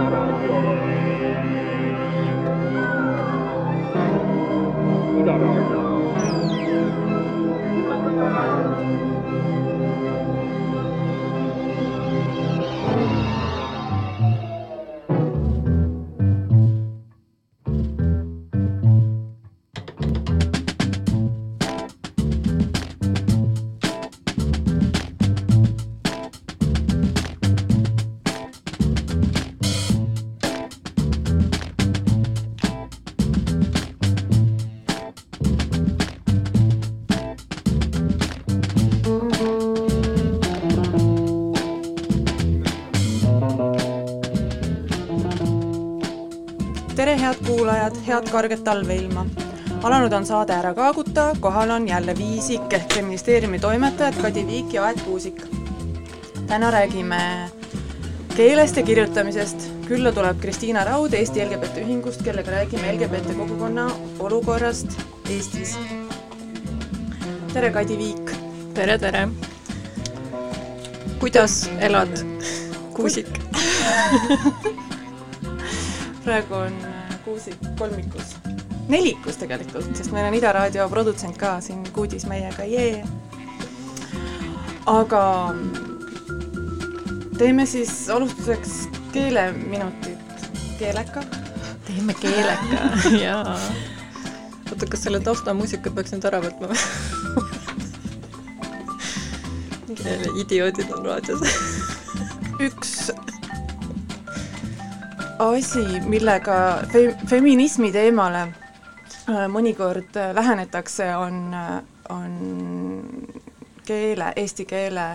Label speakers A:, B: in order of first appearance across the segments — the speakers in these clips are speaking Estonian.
A: Ida Raadio. Ida Raadio.
B: Head karget talveilma! alanud on saade Ära kaaguta, kohal on jälle Viisik ehk ministeeriumi toimetajad Kadi Viik ja Aet Kuusik. täna räägime keelest ja kirjutamisest. külla tuleb Kristiina Raud Eesti LGBT Ühingust, kellega räägime LGBT kogukonna olukorrast Eestis. tere, Kadi Viik!
C: tere, tere! kuidas elad, Kuusik?
B: praegu on Kuusik kolmikus, nelikus tegelikult, sest meil on Ida Raadio produtsent ka siin kuudis meiega, jee. aga teeme siis alustuseks keeleminutid, keeleka.
C: teeme keeleka, jaa. oota, kas selle taustamuusika peaks nüüd ära võtma või? idioodid on raadios
B: üks asi, millega fe-, feminismi teemale äh, mõnikord äh, lähenetakse, on, äh, on keele, eesti keele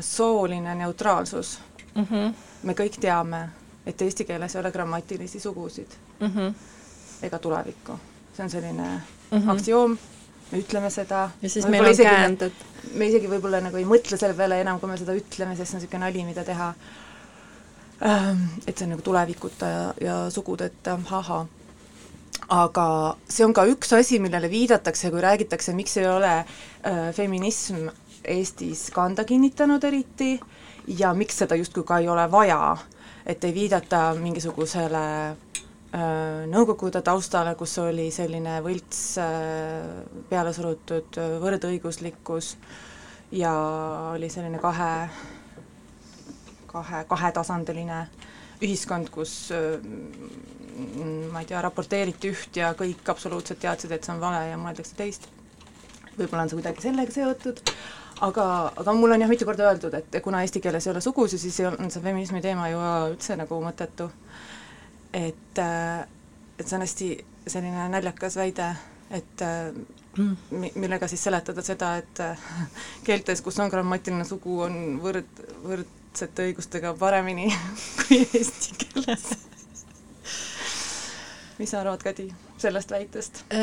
B: sooline neutraalsus
C: mm. -hmm.
B: me kõik teame, et eesti keeles ei ole grammatilisi sugusid
C: mm -hmm.
B: ega tulevikku. see on selline
C: mm -hmm.
B: aktsioom, me ütleme seda.
C: ja siis meil on käänded.
B: me isegi võib-olla nagu ei mõtle selle peale enam, kui me seda ütleme, sest see on niisugune nali, mida teha et see on nagu tulevikuta ja, ja sugudeta, ahah. aga see on ka üks asi, millele viidatakse, kui räägitakse, miks ei ole äh, feminism Eestis kanda kinnitanud eriti ja miks seda justkui ka ei ole vaja, et ei viidata mingisugusele äh, Nõukogude taustale, kus oli selline võlts äh, peale surutud võrdõiguslikkus ja oli selline kahe kahe, kahetasandiline ühiskond, kus ma ei tea, raporteeriti üht ja kõik absoluutselt teadsid, et see on vale ja mõeldakse teist. võib-olla on see kuidagi sellega seotud, aga, aga mulle on jah mitu korda öeldud, et kuna eesti keeles ei ole sugusid, siis on see feminismi teema ju üldse nagu mõttetu. et, et see on hästi selline naljakas väide, et millega siis seletada seda, et keeltes, kus on grammatiline sugu, on võrd, võrd võrdsete õigustega paremini kui eesti keeles. mis sa arvad, Kadi, sellest väitest?
C: Äh,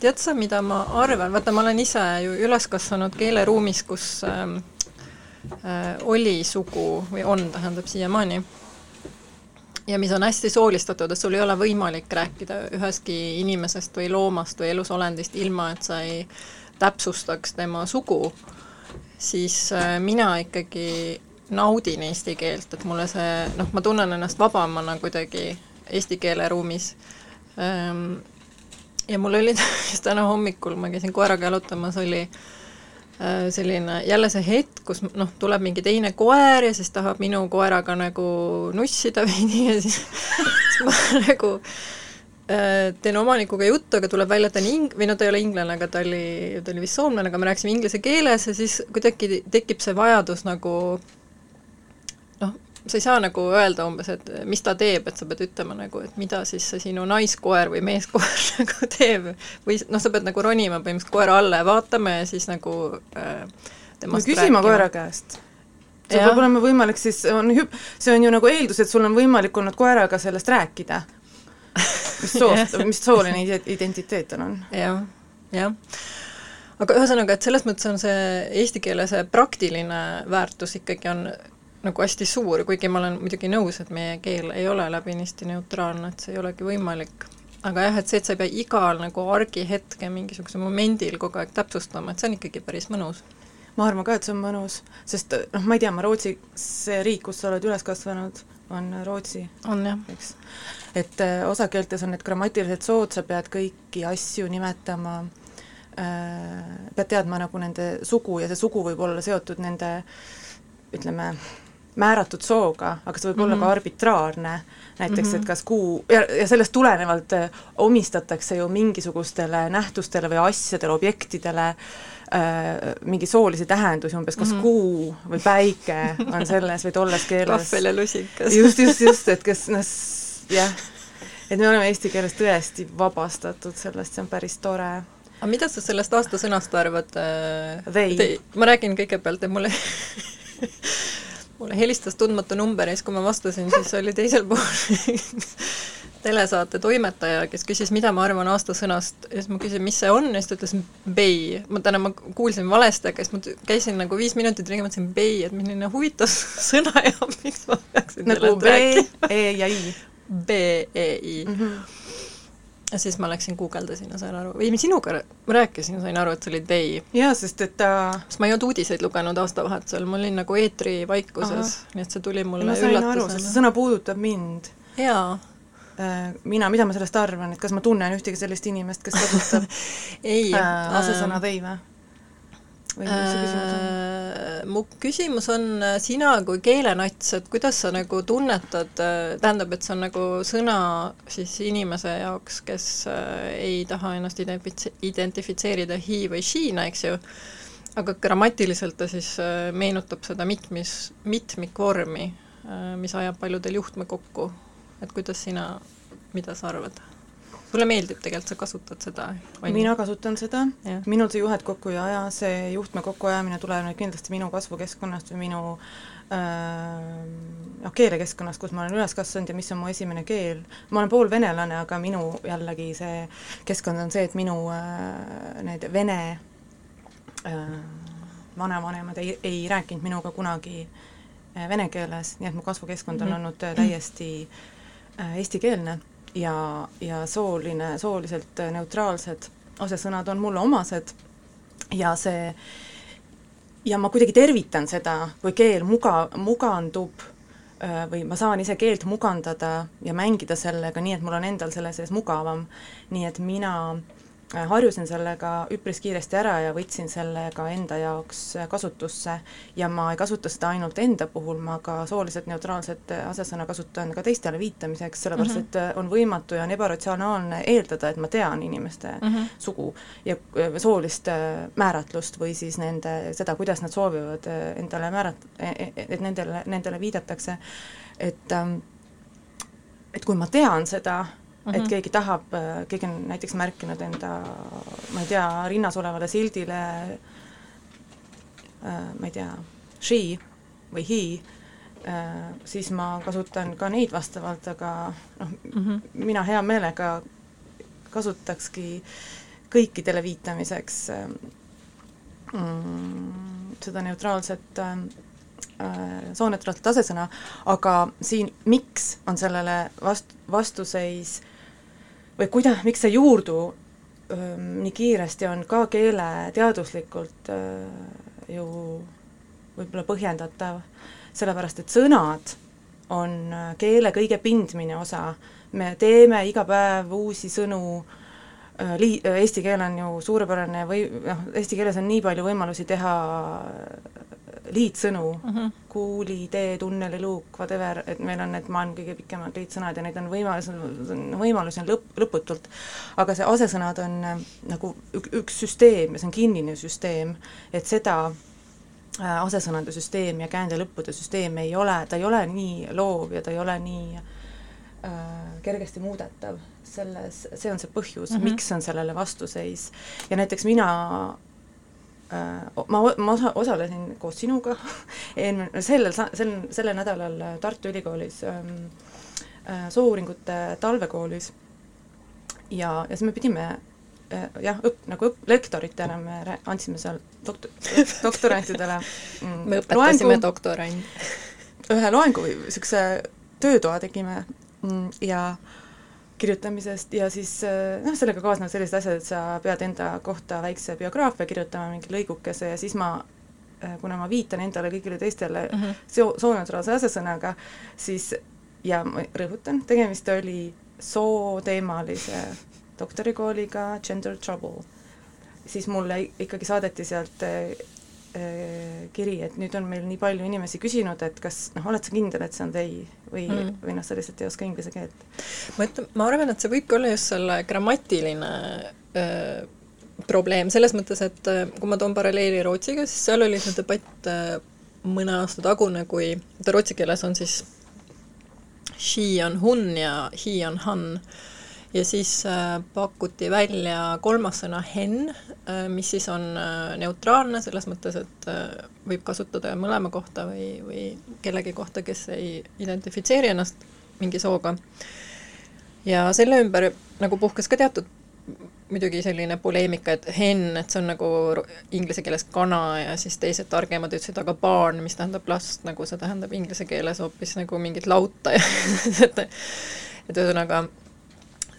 C: tead sa, mida ma arvan, vaata, ma olen ise ju üles kasvanud keeleruumis, kus äh, äh, oli sugu või on, tähendab siiamaani, ja mis on hästi soolistatud, et sul ei ole võimalik rääkida ühestki inimesest või loomast või elusolendist, ilma et sa ei täpsustaks tema sugu siis äh, mina ikkagi naudin eesti keelt, et mulle see, noh, ma tunnen ennast vabamana kuidagi eesti keele ruumis. Ehm, ja mul oli täna hommikul, ma käisin koeraga jalutamas, oli äh, selline jälle see hetk, kus noh, tuleb mingi teine koer ja siis tahab minu koeraga nagu nussida veidi ja siis, siis ma nagu teen omanikuga juttu, aga tuleb välja, et ta on ing-, või no ta ei ole inglane, aga ta oli, ta oli vist soomlane, aga me rääkisime inglise keeles ja siis kuidagi tekib see vajadus nagu noh, sa ei saa nagu öelda umbes, et mis ta teeb, et sa pead ütlema nagu, et mida siis see sinu naiskoer või meeskoer nagu teeb. või noh, sa pead nagu ronima põhimõtteliselt koera alla ja vaatama ja siis nagu äh, temast
B: või küsima koera käest. Sul peab olema võimalik siis, on hüp-, see on ju nagu eeldus, et sul on võimalik olnud koeraga sellest rääkida mis soost mis sooline identiteet tal on ja,.
C: jah, jah. aga ühesõnaga, et selles mõttes on see eesti keele see praktiline väärtus ikkagi on nagu hästi suur, kuigi ma olen muidugi nõus, et meie keel ei ole läbinisti neutraalne, et see ei olegi võimalik. aga jah, et see, et sa ei pea igal nagu argihetke mingisugusel momendil kogu aeg täpsustama, et see on ikkagi päris mõnus
B: ma arvan ka, et see on mõnus, sest noh, ma ei tea, ma Rootsi, see riik, kus sa oled üles kasvanud, on Rootsi.
C: on jah.
B: eks. Et äh, osakeeltes on need grammatiliselt sood, sa pead kõiki asju nimetama äh,, pead teadma nagu nende sugu ja see sugu võib olla seotud nende ütleme, määratud sooga, aga see võib mm -hmm. olla ka mhm. arbitraarne, näiteks mm -hmm. et kas kuu, ja, ja sellest tulenevalt äh, omistatakse ju mingisugustele nähtustele või asjadele, objektidele äh, mingi soolisi tähendusi, umbes kas mm -hmm. kuu või päike on selles või tolles keeles.
C: kahvel ja lusikas.
B: just, just, just, et kas noh, jah, et me oleme eesti keeles tõesti vabastatud sellest, see on päris tore
C: aga mida sa sellest aastasõnast arvad? Äh, ma räägin kõigepealt, et mulle mulle helistas tundmatu number ja siis, kui ma vastasin, siis oli teisel pool telesaate toimetaja, kes küsis, mida ma arvan aastasõnast ja siis ma küsisin, mis see on ja siis ta ütles bei. ma täna, ma kuulsin valesti, aga siis ma käisin nagu viis minutit ringi, mõtlesin bei, et milline huvitav sõna ja miks ma peaksin
B: nagu B, E ja I.
C: B, E, I mm. -hmm ja siis ma läksin guugeldasin ja sain aru, või sinuga ma rääkisin, sain aru, et sa olid Vei.
B: jaa, sest et ta
C: äh... sest ma ei olnud uudiseid lugenud aastavahetusel, ma olin nagu eetrivaikuses, nii et see tuli mulle ma sain aru,
B: sest see sõna puudutab mind.
C: jaa
B: äh, mina, mida ma sellest arvan, et kas ma tunnen ühtegi sellist inimest, kes kasutab
C: ei
B: äh, asesõna vei või?
C: Või mis see küsimus on? Äh, mu küsimus on äh, sina kui keelenats, et kuidas sa nagu tunnetad, äh, tähendab, et see on nagu sõna siis inimese jaoks, kes ei taha ennast identifitseerida he või she'na, eks ju, aga grammatiliselt ta siis meenutab seda mitmis, mitmikvormi, mis ajab paljudel juhtme kokku. et kuidas sina, mida sa arvad? Sulle meeldib tegelikult, sa kasutad seda?
B: mina kasutan seda, minul see juhet kokku ei aja, see juhtme kokkuajamine tuleneb kindlasti minu kasvukeskkonnast või minu äh, noh, keelekeskkonnast, kus ma olen üles kasvanud ja mis on mu esimene keel. ma olen poolvenelane, aga minu jällegi see keskkond on see, et minu äh, need vene äh, vanavanemad ei, ei rääkinud minuga kunagi äh, vene keeles, nii et mu kasvukeskkond on -hmm. olnud äh, täiesti äh, eestikeelne ja, ja sooline, sooliselt neutraalsed asesõnad on mulle omased. Ja see, ja ma kuidagi tervitan seda, kui keel muga, mugandub või ma saan ise keelt mugandada ja mängida sellega nii, et mul on endal selle sees mugavam, nii et mina Äh, harjusin sellega üpris kiiresti ära ja võtsin selle ka enda jaoks äh, kasutusse ja ma ei kasuta seda ainult enda puhul, ma ka sooliselt neutraalset äh, asesõna kasutan ka teistele viitamiseks, sellepärast mm -hmm. et on võimatu ja on ebaratsionaalne eeldada, et ma tean inimeste mm -hmm. sugu ja soolist määratlust või siis nende, seda, kuidas nad soovivad endale määrat-, e, e, et nendele, nendele viidatakse, et ähm, et kui ma tean seda, -hmm. et mhm. keegi tahab, keegi on näiteks märkinud enda, ma ei tea, rinnas olevale sildile äh, ma ei tea, she või he, äh, siis ma kasutan ka neid vastavalt, aga noh mm, -hmm. mina hea meelega kasutakski kõikidele viitamiseks äh, mm, seda neutraalset sooneutraalset asesõna, aga siin miks on sellele vast-, vastuseis äh, või kuida-, miks see juurdu öö, nii kiiresti on ka keeleteaduslikult öö, ju võib-olla põhjendatav, sellepärast et sõnad on keele kõige pindmine osa, me teeme iga päev uusi sõnu, lii-, eesti keel on ju suurepärane või noh, eesti keeles on nii palju võimalusi teha liitsõnu mm, -hmm. kuuli, tee, tunneliluuk, whatever, et meil on need maailma kõige pikemad liitsõnad ja neid on võimalus, võimalusi on lõpp, lõputult. aga see asesõnad on äh, nagu ük, üks süsteem ja see on kinnine süsteem, et seda äh, asesõnade süsteem ja käändelõppude süsteem ei ole, ta ei ole nii loov ja ta ei ole nii äh, kergesti muudetav, selles, see on see põhjus mm, -hmm. miks on sellele vastuseis. ja näiteks mina ma, ma osa, osalesin koos sinuga eelmine, sellel, sel, sellel nädalal Tartu Ülikoolis ähm, äh, soouuringute talvekoolis ja, ja siis me pidime äh, jah, õpp-, nagu õpp-, lektoritena me andsime seal doktor-, doktorantidele
C: mm, me õpetasime doktorante.
B: ühe loengu või niisuguse töötoa tegime mm, ja äh, kirjutamisest ja siis eh, noh, sellega kaasnevad sellised asjad, et sa pead enda kohta väikse biograafia kirjutama, mingi lõigukese ja siis ma äh, kuna ma viitan endale kõigile teistele
C: Mhm.
B: soo-, sooneutraalse asesõnaga, siis ja ma rõhutan, tegemist oli sooteemalise doktorikooliga Gender Trouble, siis mulle ikkagi saadeti sealt äh, kiri, et nüüd on meil nii palju inimesi küsinud, et kas noh, oled sa kindel, et see on they või
C: Mm.
B: mm., või noh, sa lihtsalt ei oska inglise keelt.
C: ma ütlen, ma arvan, et see võibki olla just selle grammatiline öö, probleem, selles mõttes, et öö, kui ma toon paralleeli Rootsiga, siis seal oli see debatt mõne aasta tagune, kui, rootsi keeles on siis she on hun ja he on han. Ja siis äh, pakuti välja kolmas sõna hen äh,, mis siis on äh, neutraalne selles mõttes, et võib kasutada mõlema kohta või, või kellegi kohta, kes ei identifitseeri ennast mingi sooga. ja selle ümber nagu puhkes ka teatud muidugi selline poleemika, et hen, et see on nagu inglise keeles kana ja siis teised targemad ütlesid aga barn, mis tähendab last, nagu see tähendab inglise keeles hoopis nagu mingit lauta ja et et ühesõnaga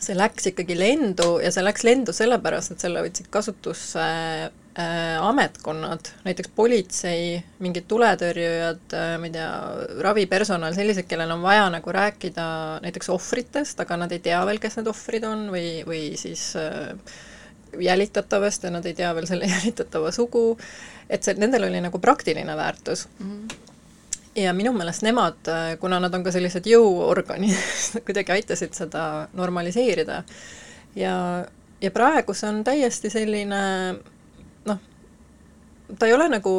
C: see läks ikkagi lendu ja see läks lendu sellepärast, et selle võtsid kasutusse äh, ametkonnad, näiteks politsei, mingid tuletõrjujad äh,, ma ei tea, ravipersonal, sellised, kellel on vaja nagu rääkida näiteks ohvritest, aga nad ei tea veel, kes need ohvrid on või, või siis äh, jälitatavast ja nad ei tea veel selle jälitatava sugu, et see, nendel oli nagu praktiline väärtus ja minu meelest nemad, kuna nad on ka sellised jõuorganid, kuidagi aitasid seda normaliseerida. ja, ja praegu see on täiesti selline noh, ta ei ole nagu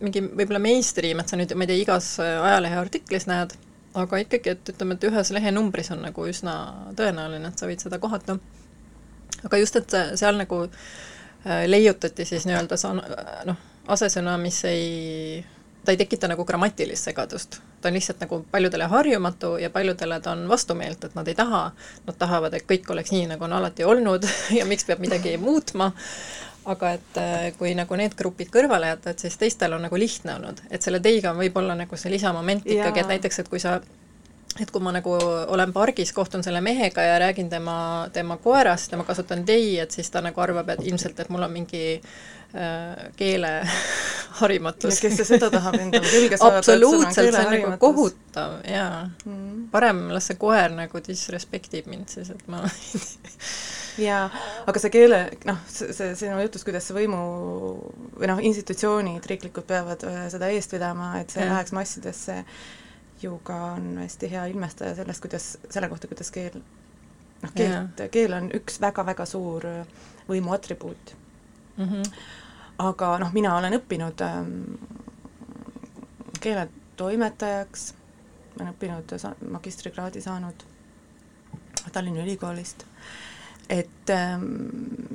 C: mingi võib-olla mainstream, et sa nüüd, ma ei tea, igas ajalehe artiklis näed, aga ikkagi, et ütleme, et ühes lehenumbris on nagu üsna tõenäoline, et sa võid seda kohata. aga just, et seal nagu äh, leiutati siis nii-öelda sa-, noh, asesõna, mis ei ta ei tekita nagu grammatilist segadust, ta on lihtsalt nagu paljudele harjumatu ja paljudele ta on vastumeelt, et nad ei taha, nad tahavad, et kõik oleks nii, nagu on alati olnud ja miks peab midagi muutma, aga et äh, kui nagu need grupid kõrvale jätta, et siis teistel on nagu lihtne olnud, et selle teiga on võib-olla nagu see lisamoment ikkagi, et näiteks, et kui sa et kui ma nagu olen pargis, kohtun selle mehega ja räägin tema, tema koerast ja ma kasutan they, et siis ta nagu arvab, et ilmselt, et mul on mingi äh, keele harimatus.
B: kes see seda tahab endale külge saada, et sul on
C: absoluutselt, see on nagu kohutav jaa
B: Mm.
C: parem las see koer nagu disrespektib mind siis, et ma
B: jaa, aga see keele, noh, see, see sinu jutus, kuidas see võimu või noh, institutsioonid riiklikud peavad äh, seda eest vedama, et see
C: Jah.
B: läheks massidesse, ju ka on hästi hea ilmestaja sellest, kuidas, selle kohta, kuidas keel, noh, keelt, keel on üks väga-väga suur äh, võimu atribuut.
C: mm -hmm.
B: aga noh, mina olen õppinud ähm, keeletoimetajaks, olen õppinud, sa-, magistrikraadi saanud Tallinna Ülikoolist, et ähm,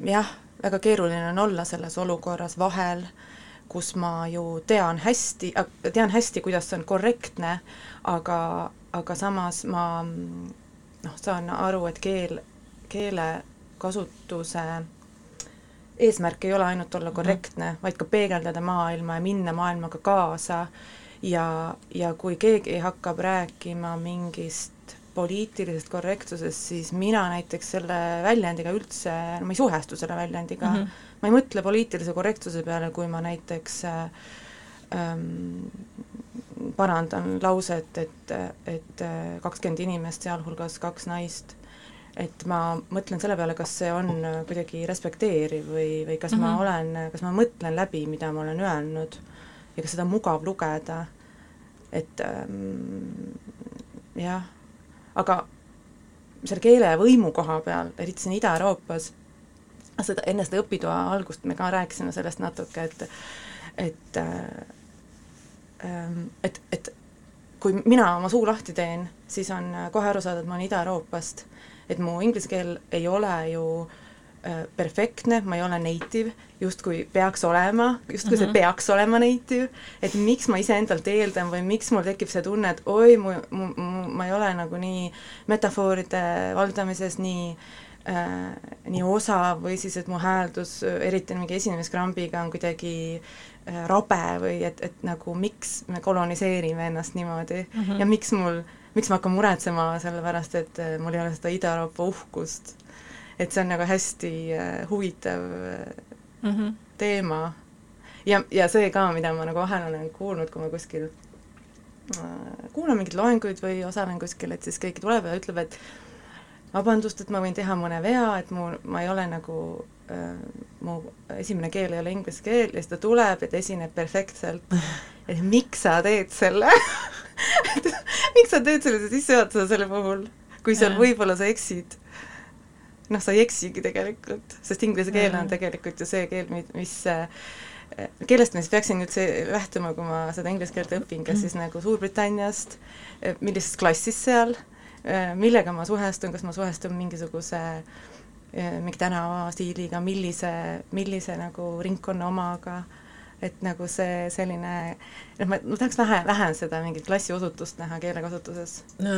B: jah, väga keeruline on olla selles olukorras vahel, kus ma ju tean hästi, tean hästi, kuidas on korrektne, aga, aga samas ma noh, saan aru, et keel, keelekasutuse eesmärk ei ole ainult olla korrektne, vaid ka peegeldada maailma ja minna maailmaga kaasa ja, ja kui keegi hakkab rääkima mingist poliitilisest korrektsusest, siis mina näiteks selle väljendiga üldse, no ma ei suhestu selle väljendiga mm,
C: Mhm.
B: -hmm. Ma ei mõtle poliitilise korrektsuse peale, kui ma näiteks äh, ähm, parandan lauset, et, et kakskümmend inimest, sealhulgas kaks naist, et ma mõtlen selle peale, kas see on kuidagi respekteeriv või, või kas mm -hmm. ma
C: Mhm.
B: olen, kas ma mõtlen läbi, mida ma olen öelnud ja kas seda on mugav lugeda, et ähm, jah, aga selle keele võimu koha peal, eriti siin Ida-Euroopas, seda, enne seda õpitoa algust me ka rääkisime sellest natuke, et et ähm, et, et kui mina oma suu lahti teen, siis on kohe aru saada, et ma olen Ida-Euroopast, et mu inglise keel ei ole ju äh, perfektne, ma ei ole native, justkui peaks olema, justkui mm -hmm. see peaks olema native, et miks ma iseendalt eeldan või miks mul tekib see tunne, et oi, mu, mu, mu, ma ei ole nagu nii metafooride valdamises nii äh, nii osav või siis, et mu hääldus, eriti mingi esinemiskrambiga, on kuidagi äh, rabe või et, et nagu miks me koloniseerime ennast niimoodi mm -hmm. ja miks mul, miks ma hakkan muretsema selle pärast, et äh, mul ei ole seda Ida-Euroopa uhkust. et see on nagu hästi äh, huvitav äh,
C: mm -hmm.
B: teema ja, ja see ka, mida ma nagu vahel olen kuulnud, kui ma kuskil äh, kuulan mingeid loenguid või osalen kuskil, et siis keegi tuleb ja ütleb, et vabandust, et ma võin teha mõne vea, et mu, ma ei ole nagu äh,, mu esimene keel ei ole inglise keel ja siis ta tuleb ja ta esineb perfektselt. et miks sa teed selle miks sa teed sellise sissejuhatuse selle puhul, kui seal võib-olla sa eksid? noh, sa ei eksigi tegelikult, sest inglise keel on tegelikult ju see keel, mis äh, kellest ma siis peaksin üldse lähtuma, kui ma seda inglise keelt õpin, kas mm. siis nagu Suurbritanniast, äh, millisest klassist seal, äh, millega ma suhestun, kas ma suhestun mingisuguse mingi tänavastiiliga, millise, millise nagu ringkonna omaga, et nagu see selline, noh, ma, ma tahaks vähe, vähem seda mingit klassiosutust näha keelekasutuses.
C: No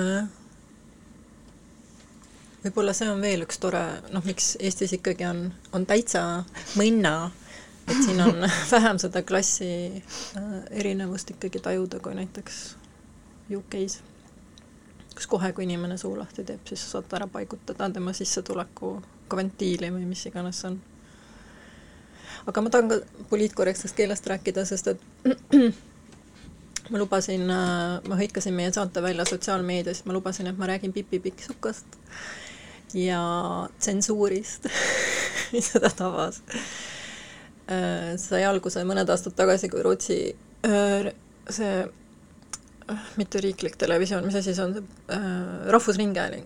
C: võib-olla see on veel üks tore, noh, miks Eestis ikkagi on, on täitsa mõnna, et siin on vähem seda klassi äh, erinevust ikkagi tajuda kui näiteks UK-s, kus kohe, kui inimene suu lahti teeb, siis sa saad ära paigutada tema sissetuleku kventiili või mis iganes see on. aga ma tahan ka poliitkorrektsest keelest rääkida, sest et ma lubasin, äh, ma hõikasin meie saate välja sotsiaalmeedias, ma lubasin, et ma räägin Pipi Pikksukast ja tsensuurist mis seda tabas. Äh, sai alguse mõned aastad tagasi, kui Rootsi äh, see mitte riiklik televisioon, mis asi see on, see Rahvusringhääling.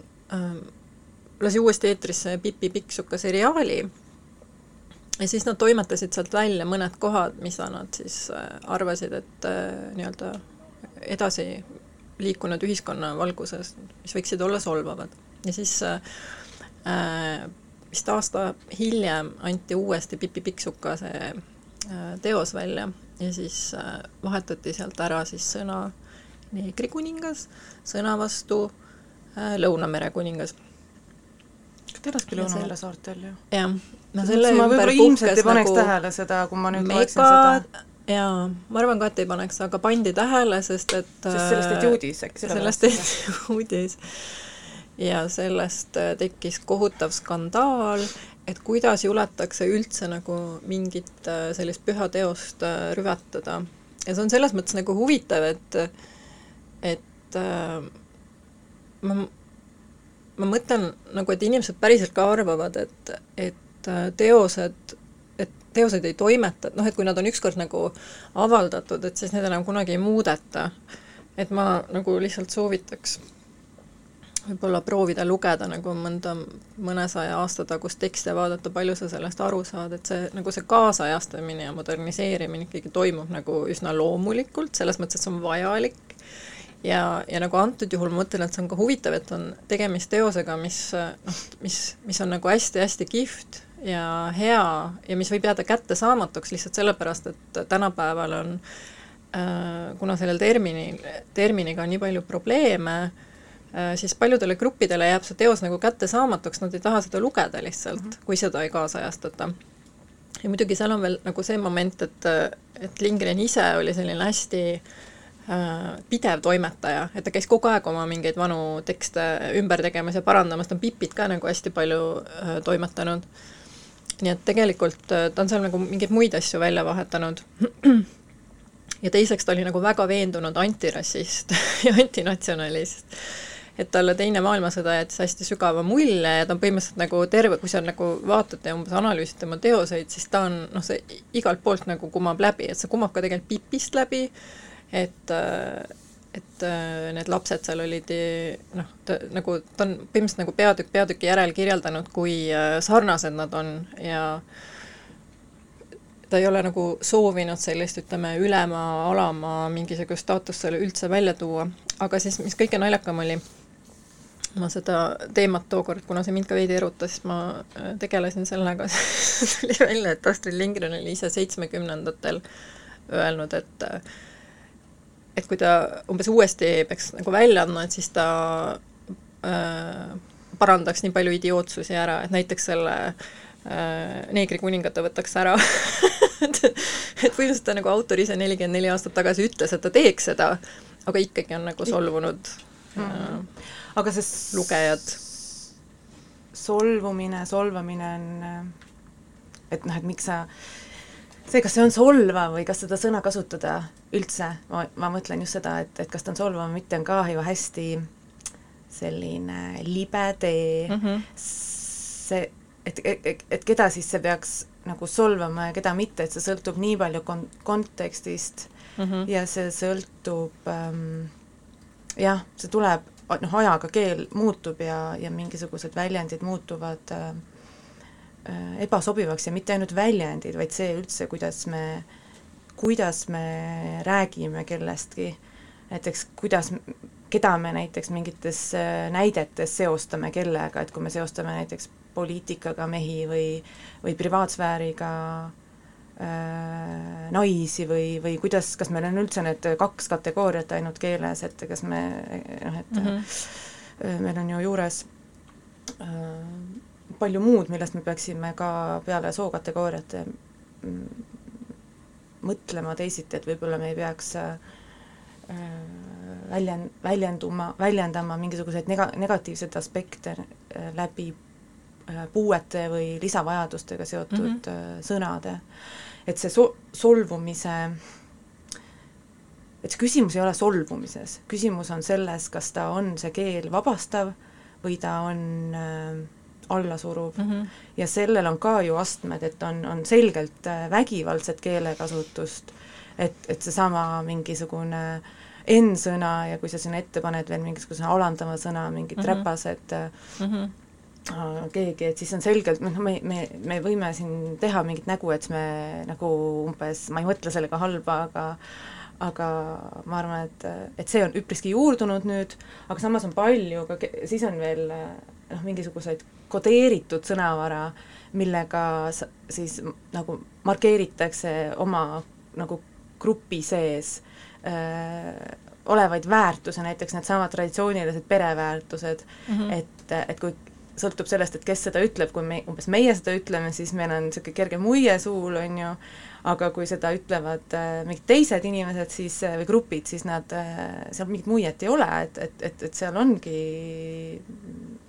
C: Lasi uuesti eetrisse Pipi Pikksuka seriaali. Ja siis nad toimetasid sealt välja mõned kohad, mida nad siis arvasid, et nii-öelda edasi liikunud ühiskonna valguses, mis võiksid olla solvavad. ja siis äh, Äh, vist aasta hiljem anti uuesti Pipi Pikksuka see äh, teos välja. Ja siis äh, vahetati sealt ära siis sõna neegrikuningas sõna vastu Lõunamere kuningas.
B: elaski Lõunamere saartel ju?
C: jah.
B: no selle ma ei paneks nagu tähele seda, kui ma nüüd loeksin seda
C: jaa, ma arvan ka, et ei paneks, aga pandi tähele, sest et
B: sest sellest tehti uudis äkki?
C: sellest tehti uudis ja sellest äh, tekkis kohutav skandaal, et kuidas juletakse üldse nagu mingit äh, sellist püha teost äh, rüvetada. ja see on selles mõttes nagu huvitav, et, et ma, ma mõtlen nagu, et inimesed päriselt ka arvavad, et, et teosed, et teoseid ei toimeta, et noh, et kui nad on ükskord nagu avaldatud, et siis need enam kunagi ei muudeta. et ma nagu lihtsalt soovitaks võib-olla proovida lugeda nagu mõnda mõnesaja aasta tagust teksti ja vaadata, palju sa sellest aru saad, et see, nagu see kaasajastamine ja moderniseerimine ikkagi toimub nagu üsna loomulikult, selles mõttes, et see on vajalik, ja, ja nagu antud juhul ma mõtlen, et see on ka huvitav, et on tegemist teosega, mis noh, mis, mis on nagu hästi-hästi kihvt ja hea ja mis võib jääda kättesaamatuks lihtsalt sellepärast, et tänapäeval on äh, kuna sellel terminil, terminiga on nii palju probleeme äh,, siis paljudele gruppidele jääb see teos nagu kättesaamatuks, nad ei taha seda lugeda lihtsalt mm, -hmm. kui seda ei kaasajastata. ja muidugi seal on veel nagu see moment, et, et Lindgren ise oli selline hästi äh, pidev toimetaja, et ta käis kogu aeg oma mingeid vanu tekste ümber tegemas ja parandamas, ta on Pipit ka nagu hästi palju äh, toimetanud. nii et tegelikult äh, ta on seal nagu mingeid muid asju välja vahetanud. Ja teiseks ta oli nagu väga veendunud antirassist ja antinatsionalist et talle Teine maailmasõda jättis hästi sügava mulje ja ta on põhimõtteliselt nagu terve, kui sa nagu vaatad ja umbes analüüsid tema teoseid, siis ta on noh, see igalt poolt nagu kumab läbi, et see kumab ka tegelikult Pipist läbi, et et need lapsed seal olid noh, nagu, ta on põhimõtteliselt nagu peatükk peatüki järel kirjeldanud, kui sarnased nad on ja ta ei ole nagu soovinud sellist, ütleme, ülema-alama mingisugust staatust selle üldse välja tuua, aga siis, mis kõige naljakam oli, ma seda teemat tookord, kuna see mind ka veidi erutas, siis ma äh, tegelesin sellega tuli välja, et Astrid Lindgren oli ise seitsmekümnendatel öelnud, et äh, et kui ta umbes uuesti peaks nagu välja andma, et siis ta äh, parandaks nii palju idiootsusi ära, et näiteks selle äh, neegrikuningat võtaks ära et, et põhimõtteliselt ta nagu autor ise nelikümmend neli aastat tagasi ütles, et ta teeks seda, aga ikkagi on nagu solvunud mm.
B: -hmm aga see
C: lugejad
B: solvumine, solvamine on, et noh, et miks sa see, kas see on solvav või kas seda sõna kasutada üldse, ma, ma mõtlen just seda, et, et kas ta on solvav või mitte, on ka ju hästi selline libe tee mm, -hmm. see, et, et, et keda siis see peaks nagu solvama ja keda mitte, et see sõltub nii palju kon-, kontekstist mm -hmm. ja see sõltub ähm, jah, see tuleb, noh, ajaga keel muutub ja, ja mingisugused väljendid muutuvad äh, ebasobivaks ja mitte ainult väljendid, vaid see üldse, kuidas me, kuidas me räägime kellestki, näiteks kuidas, keda me näiteks mingites äh, näidetes seostame kellega, et kui me seostame näiteks poliitikaga mehi või, või privaatsfääriga äh, naisi või, või kuidas, kas meil on üldse need kaks kategooriat ainult keeles, et kas me noh, et mm -hmm. meil on ju juures äh, palju muud, millest me peaksime ka peale sookategooriate mm, mõtlema teisiti, et võib-olla me ei peaks äh, väljen-, väljenduma, väljendama mingisuguseid nega-, negatiivseid aspekte äh, läbi Äh, puuete või lisavajadustega seotud mm -hmm. sõnade. et see so-, solvumise, et see küsimus ei ole solvumises, küsimus on selles, kas ta on, see keel vabastav või ta on äh, allasuruv mm. -hmm. ja sellel on ka ju astmed, et on, on selgelt äh, vägivaldset keelekasutust, et, et seesama mingisugune N-sõna ja kui sa sinna ette paned veel mingisuguse alandava sõna, mingid mm -hmm. räpased mm -hmm keegi, et siis on selgelt, noh, me, me, me võime siin teha mingit nägu, et me nagu umbes, ma ei mõtle sellega halba, aga aga ma arvan, et, et see on üpriski juurdunud nüüd, aga samas on palju ka, siis on veel noh, mingisuguseid kodeeritud sõnavara, millega siis nagu markeeritakse oma nagu grupi sees öö, olevaid väärtusi, näiteks needsamad traditsioonilised pereväärtused mm, -hmm. et, et kui sõltub sellest, et kes seda ütleb, kui me, umbes meie seda ütleme, siis meil on niisugune kerge muie suul, on ju, aga kui seda ütlevad äh, mingid teised inimesed siis äh, või grupid, siis nad äh,, seal mingit muiet ei ole, et, et, et, et seal ongi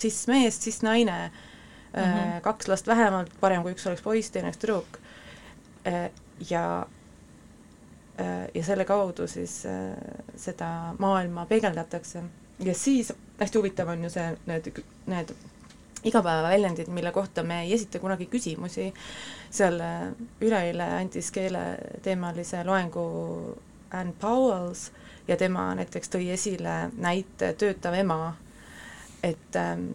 B: cis-mees, cis-naine mm, -hmm. kaks last vähemalt, parem kui üks oleks poiss, teine oleks tüdruk ja ja selle kaudu siis seda maailma peegeldatakse ja siis hästi huvitav on ju see, need, need igapäevaväljendid, mille kohta me ei esita kunagi küsimusi, seal äh, üleeile andis keeleteemalise loengu Ann Powells ja tema näiteks tõi esile näite töötav ema, et ähm,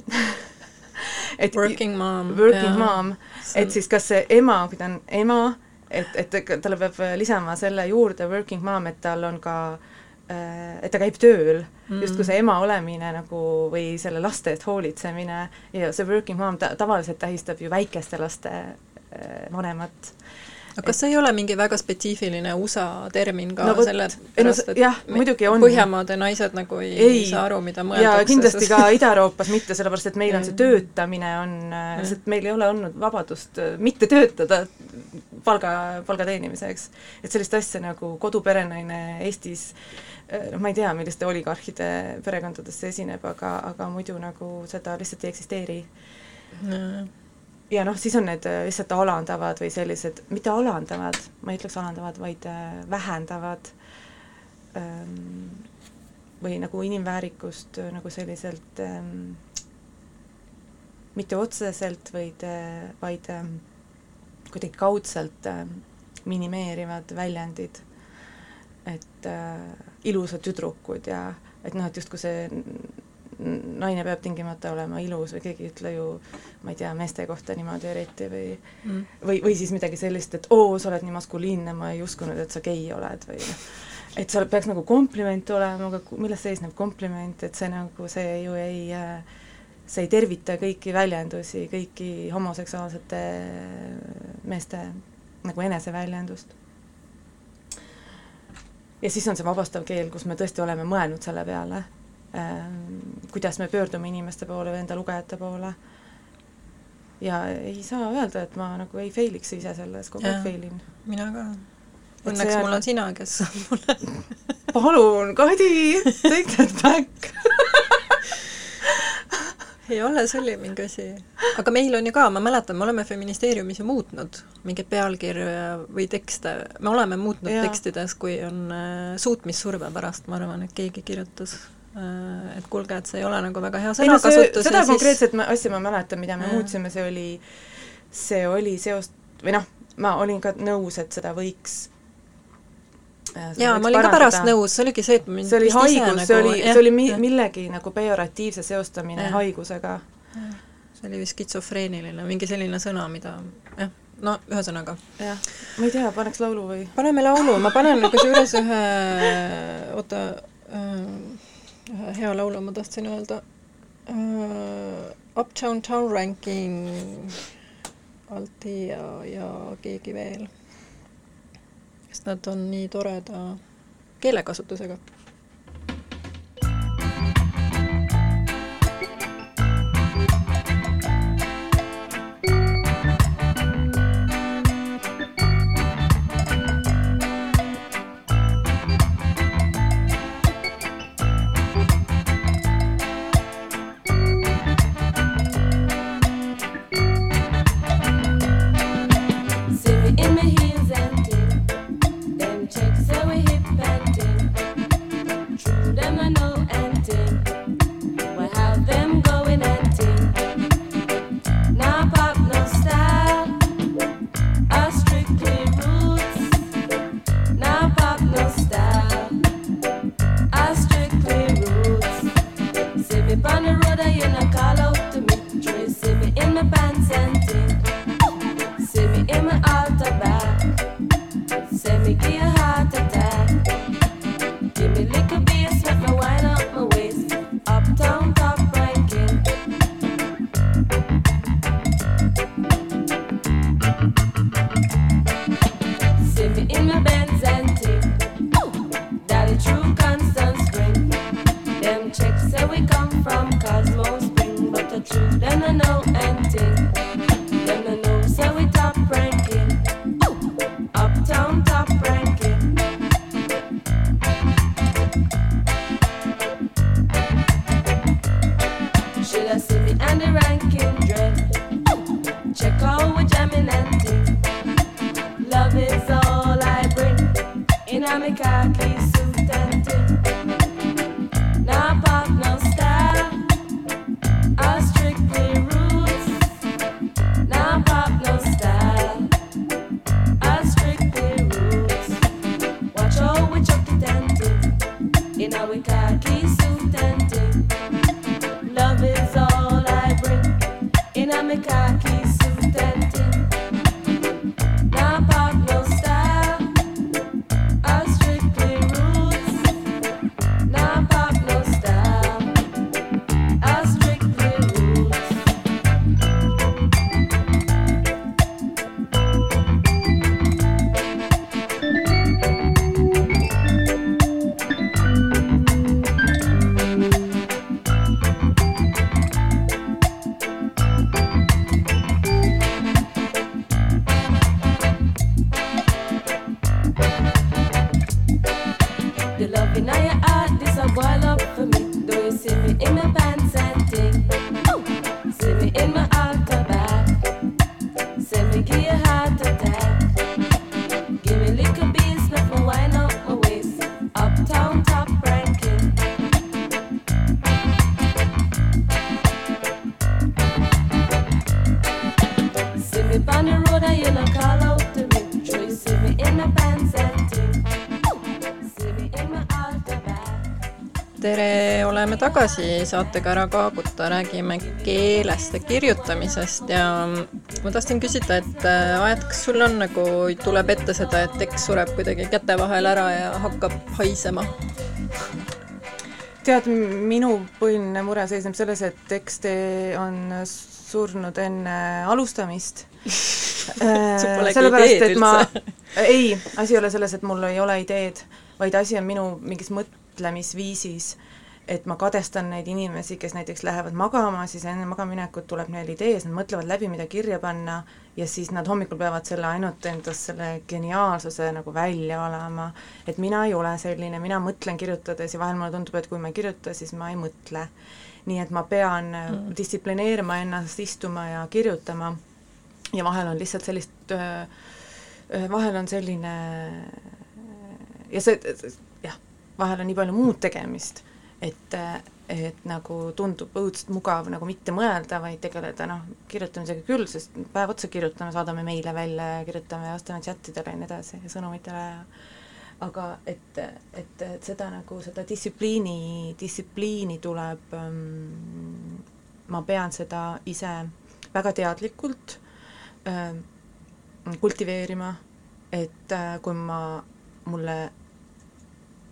C: et working mom.
B: Working ja, mom, et siis kas see ema, kui ta on ema, et, et talle peab lisama selle juurde working mom, et tal on ka Äh, et ta käib tööl mm., justkui see ema olemine nagu või selle laste eest hoolitsemine ja see working mom ta tavaliselt tähistab ju väikeste laste äh, vanemat.
C: aga kas see ei ole mingi väga spetsiifiline USA termin ka no, sellepärast,
B: et jah, muidugi on.
C: Põhjamaade naised nagu ei, ei saa aru, mida mõeldakse.
B: ja kindlasti sest... ka Ida-Euroopas mitte, sellepärast et meil on see töötamine on, lihtsalt meil ei ole olnud vabadust äh, mitte töötada palga, palga teenimiseks. et sellist asja nagu koduperenaine Eestis äh, Äh, noh, ma ei tea, milliste oligarhide perekondades see esineb, aga, aga muidu nagu seda lihtsalt ei eksisteeri. Mm.. ja noh, siis on need äh, lihtsalt alandavad või sellised, mitte alandavad, ma ei ütleks alandavad, vaid äh, vähendavad ähm, või nagu inimväärikust nagu selliselt ähm, mitte otseselt, vaid, vaid ähm, kuidagi kaudselt minimeerivad väljendid, et äh, ilusad tüdrukud ja et noh, et justkui see naine peab tingimata olema ilus või keegi ei ütle ju, ma ei tea, meeste kohta niimoodi eriti või mm. või, või siis midagi sellist, et oo, sa oled nii maskuliinne, ma ei uskunud, et sa gei oled või noh, et seal peaks nagu kompliment olema, aga milles seisneb kompliment, et see nagu, see ju ei see ei tervita kõiki väljendusi, kõiki homoseksuaalsete meeste nagu eneseväljendust ja siis on see vabastav keel, kus me tõesti oleme mõelnud selle peale, ähm, kuidas me pöördume inimeste poole või enda lugejate poole. ja ei saa öelda, et ma nagu ei fail'iks ise selles, kogu aeg fail in.
C: mina ka. Õnneks mul on sina, kes mulle
B: palun, Kadi, take that back
D: ei ole, see oli mingi asi. aga meil on ju ka, ma mäletan, me oleme Feministeeriumis ju muutnud mingeid pealkirju või tekste, me oleme muutnud ja. tekstides, kui on äh, suutmissurve pärast, ma arvan, et keegi kirjutas äh, et kuulge, et see ei ole nagu väga hea sõnakasutus
B: seda siis... konkreetset asja ma mäletan, mida me ja. muutsime, see oli, see oli seost, või noh, ma olin ka nõus, et seda võiks
D: jaa, ma olin parandada. ka pärast nõus, see oligi see, et mind
B: see oli haigus, nagu, see oli, see oli mi-, millegi nagu pejoratiivse seostamine ja. haigusega.
D: see oli vist skitsofreeniline, mingi selline sõna, mida jah, no ühesõnaga.
B: jah, ma ei tea, paneks laulu või?
D: paneme laulu, ma panen kusjuures ühe, oota äh,, ühe hea laulu ma tahtsin öelda uh,, Uptown Town Ranking Alti ja, ja keegi veel sest nad on nii toreda keelekasutusega tagasi saatega Ära kaaguta, räägime keelest ja kirjutamisest ja ma tahtsin küsida, et äh, Aet, kas sul on nagu, tuleb ette seda, et tekst sureb kuidagi käte vahel ära ja hakkab haisema?
B: tead, minu põhiline mure seisneb selles, et tekst on surnud enne alustamist.
D: Äh, sellepärast, et ma,
B: ei, asi ei ole selles, et mul ei ole ideed, vaid asi on minu mingis mõtlemisviisis et ma kadestan neid inimesi, kes näiteks lähevad magama, siis enne magamaminekut tuleb neil idees, nad mõtlevad läbi, mida kirja panna, ja siis nad hommikul peavad selle ainult endast selle geniaalsuse nagu välja valama. et mina ei ole selline, mina mõtlen kirjutades ja vahel mulle tundub, et kui ma ei kirjuta, siis ma ei mõtle. nii et ma pean mm. distsiplineerima ennast istuma ja kirjutama ja vahel on lihtsalt sellist, vahel on selline ja see, jah, vahel on nii palju muud tegemist, et, et nagu tundub õudselt mugav nagu mitte mõelda, vaid tegeleda noh, kirjutamisega küll, sest päev otsa kirjutame, saadame meile välja ja kirjutame vastame chatidele ja nii edasi ja sõnumitele ja aga et, et, et seda nagu, seda distsipliini, distsipliini tuleb ähm,, ma pean seda ise väga teadlikult äh, kultiveerima, et äh, kui ma, mulle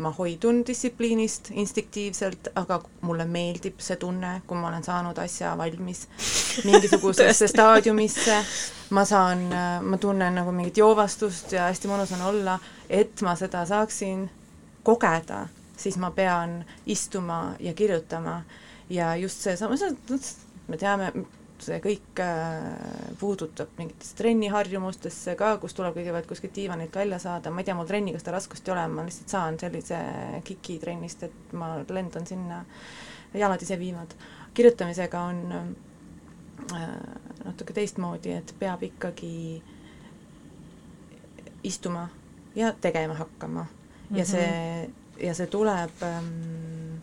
B: ma hoidun distsipliinist instinktiivselt, aga mulle meeldib see tunne, kui ma olen saanud asja valmis mingisugusesse staadiumisse, ma saan, ma tunnen nagu mingit joovastust ja hästi mõnus on olla, et ma seda saaksin kogeda, siis ma pean istuma ja kirjutama. Ja just seesama, me teame, see kõik äh, puudutab mingitesse trenniharjumustesse ka, kus tuleb kõigepealt kuskilt diivanilt välja saada, ma ei tea, mul trenniga seda raskust ei ole, ma lihtsalt saan sellise kiki trennist, et ma lendan sinna, jalad ise viivad. kirjutamisega on äh, natuke teistmoodi, et peab ikkagi istuma ja tegema hakkama mm -hmm. ja see, ja see tuleb ähm,,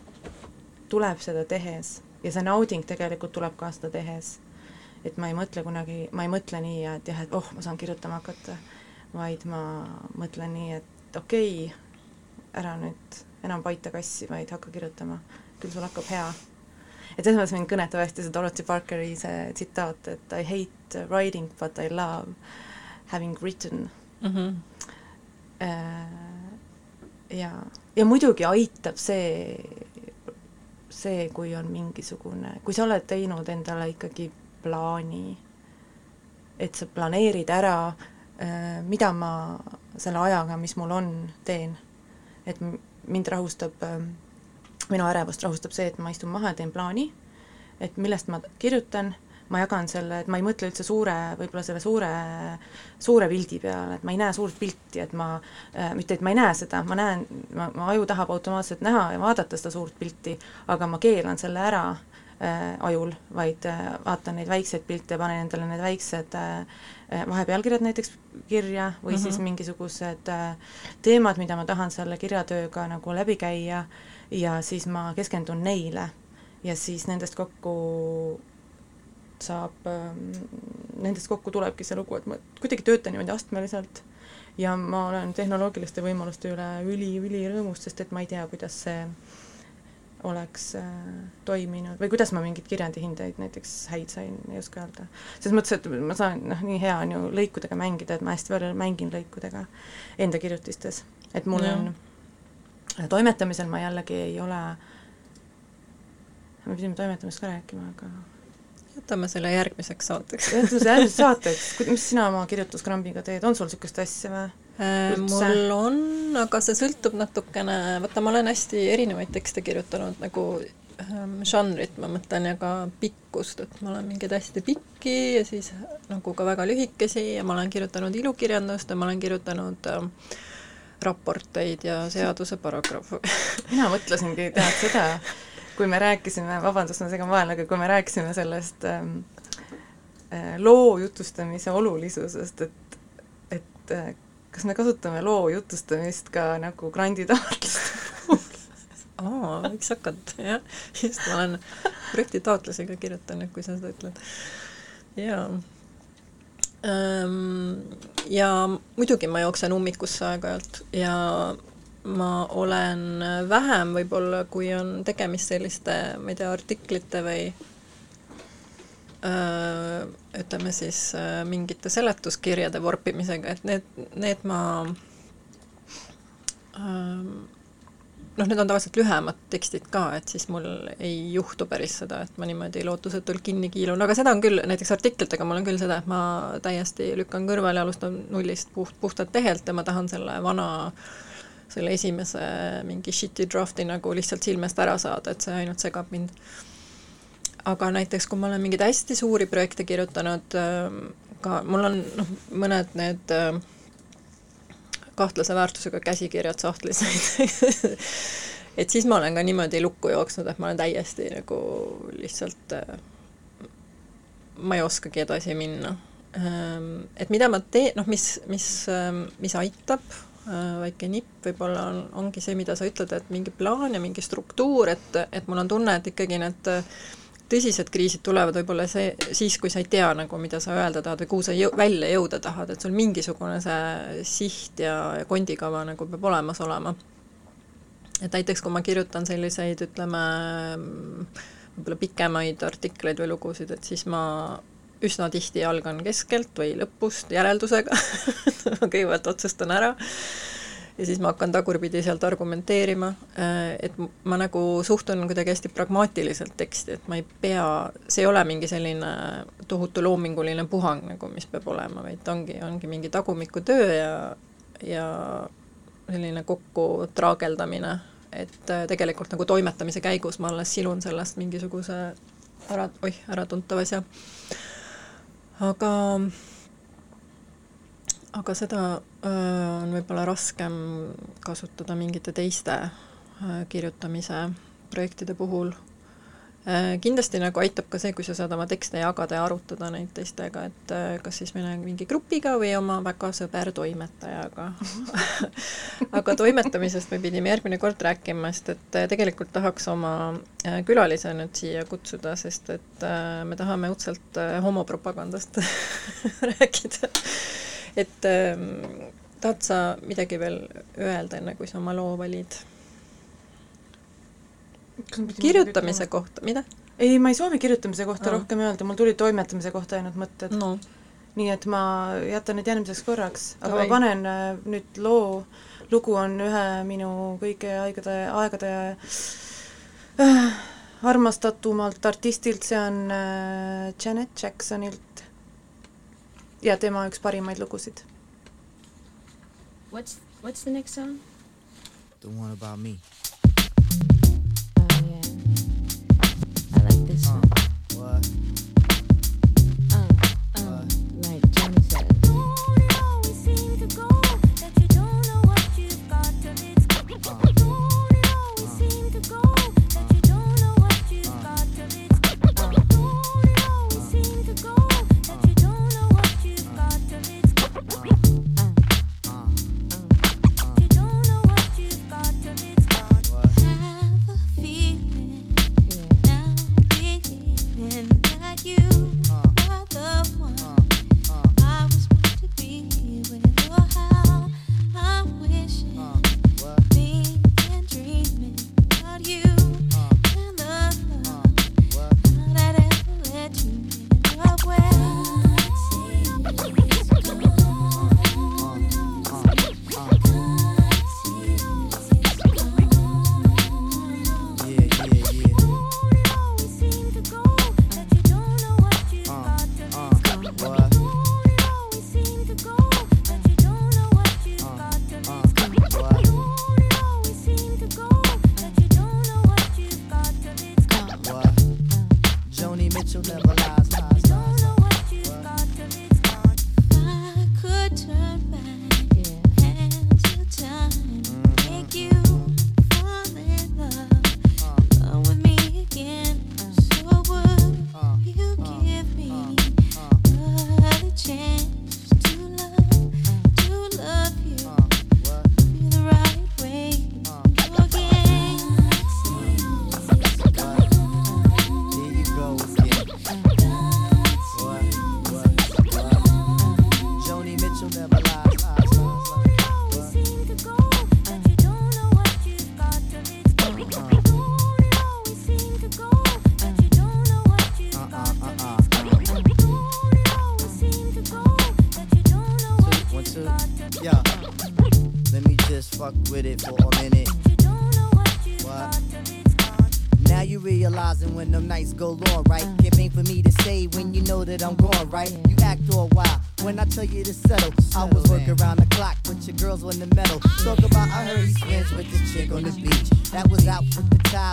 B: tuleb seda tehes ja see nauding tegelikult tuleb ka seda tehes et ma ei mõtle kunagi, ma ei mõtle nii, et jah, et oh, ma saan kirjutama hakata, vaid ma mõtlen nii, et okei okay,, ära nüüd enam paita kassi, vaid hakka kirjutama, küll sul hakkab hea. et selles mõttes mind kõnetab hästi see Dorothy Parkeri see tsitaat, et I hate writing but I love having written mm. -hmm. ja, ja muidugi aitab see, see, kui on mingisugune, kui sa oled teinud endale ikkagi plaani, et sa planeerid ära, äh, mida ma selle ajaga, mis mul on, teen. et mind rahustab, ähm, minu ärevust rahustab see, et ma istun maha ja teen plaani, et millest ma kirjutan, ma jagan selle, et ma ei mõtle üldse suure, võib-olla selle suure, suure pildi peale, et ma ei näe suurt pilti, et ma äh,, mitte et ma ei näe seda, ma näen, ma, mu aju tahab automaatselt näha ja vaadata seda suurt pilti, aga ma keelan selle ära äh, ajul, vaid äh, vaatan neid väikseid pilte, panen endale need väiksed äh, äh vahepealkirjad näiteks kirja või mm -hmm. siis mhm. mingisugused äh, teemad, mida ma tahan selle kirjatööga nagu läbi käia ja siis ma keskendun neile ja siis nendest kokku saab äh,, nendest kokku tulebki see lugu, et ma kuidagi töötan niimoodi astmeliselt ja ma olen tehnoloogiliste võimaluste üle üli-ülirõõmus, sest et ma ei tea, kuidas see oleks äh, toiminud või kuidas ma mingeid kirjandihindeid näiteks häid sain, ei oska öelda. selles mõttes, et ma saan, noh, nii hea on ju lõikudega mängida, et ma hästi palju mängin lõikudega enda kirjutistes, et mul ja. on toimetamisel ma jällegi ei ole, me pidime toimetamisest ka rääkima, aga
C: jätame selle järgmiseks saateks
B: jätame selle järgmiseks saateks, mis sina oma kirjutuskrambiga teed, on sul niisugust asja või?
C: Äh, mul on, aga see sõltub natukene, vaata, ma olen hästi erinevaid tekste kirjutanud, nagu ähm, žanrit ma mõtlen ja ka pikkust, et ma olen mingeid hästi pikki ja siis nagu ka väga lühikesi ja ma olen kirjutanud ilukirjandust ja ma olen kirjutanud äh, raporteid ja seaduse paragrahve.
B: Mina mõtlesingi, tead seda, kui me rääkisime, vabandust, ma segan vahele, aga kui me rääkisime sellest ähm, äh, loo jutustamise olulisusest, et, et äh, kas me kasutame loo jutustamist ka nagu granditaotluste puhul?
C: aa, võiks hakata, jah. just, ma olen projektitaotlusi ka kirjutanud, kui sa seda ütled. jaa. Ja muidugi ma jooksen ummikusse aeg-ajalt ja ma olen vähem võib-olla, kui on tegemist selliste, ma ei tea, artiklite või Äh, ütleme siis äh, mingite seletuskirjade vorpimisega, et need, need ma ähm, noh, need on tavaliselt lühemad tekstid ka, et siis mul ei juhtu päris seda, et ma niimoodi lootusetult kinni kiilun, aga seda on küll, näiteks artiklitega mul on küll seda, et ma täiesti lükkan kõrvale alustan nullist puht, puhtalt lehelt ja ma tahan selle vana selle esimese mingi shit'i draft'i nagu lihtsalt silmest ära saada, et see ainult segab mind aga näiteks, kui ma olen mingeid hästi suuri projekte kirjutanud, ähm, ka mul on noh, mõned need ähm, kahtlase väärtusega käsikirjad sahtlis et siis ma olen ka niimoodi lukku jooksnud, et ma olen täiesti nagu lihtsalt äh, ma ei oskagi edasi minna. Ähm, et mida ma teen, noh, mis, mis, mis aitab, äh, väike nipp võib-olla on, ongi see, mida sa ütled, et mingi plaan ja mingi struktuur, et, et mul on tunne, et ikkagi need tõsised kriisid tulevad võib-olla see, siis, kui sa ei tea nagu, mida sa öelda tahad või kuhu sa jõu-, välja jõuda tahad, et sul mingisugune see siht ja, ja kondikava nagu peab olemas olema. et näiteks, kui ma kirjutan selliseid, ütleme, võib-olla pikemaid artikleid või lugusid, et siis ma üsna tihti algan keskelt või lõpust järeldusega kõigepealt otsustan ära ja siis ma hakkan tagurpidi sealt argumenteerima, et ma nagu suhtun kuidagi hästi pragmaatiliselt teksti, et ma ei pea, see ei ole mingi selline tohutu loominguline puhang nagu, mis peab olema, vaid ongi, ongi mingi tagumikutöö ja, ja selline kokku traageldamine et äh, tegelikult nagu toimetamise käigus ma alles silun sellest mingisuguse ära, oih, äratuntava asja. aga, aga seda äh, on võib-olla raskem kasutada mingite teiste äh, kirjutamise projektide puhul Äh, kindlasti nagu aitab ka see, kui sa saad oma tekste jagada ja arutada neid teistega, et kas siis mõne mingi grupiga või oma väga sõber-toimetajaga aga toimetamisest me pidime järgmine kord rääkima, sest et tegelikult tahaks oma külalise nüüd siia kutsuda, sest et me tahame õudselt homopropagandast rääkida. Et ähm, tahad sa midagi veel öelda, enne kui sa oma loo valid? kirjutamise kohta, mida?
B: ei, ma ei soovi kirjutamise kohta no. rohkem öelda, mul tulid toimetamise kohta ainult mõtted
C: no..
B: nii et ma jätan need järgmiseks korraks, aga Davai. ma panen äh, nüüd loo, lugu on ühe minu kõige aegade, aegade äh, armastatumalt artistilt, see on äh, Janet Jacksonilt ja tema üks parimaid lugusid.
A: What's, what's the next song?
E: The one about me.
A: this one. What?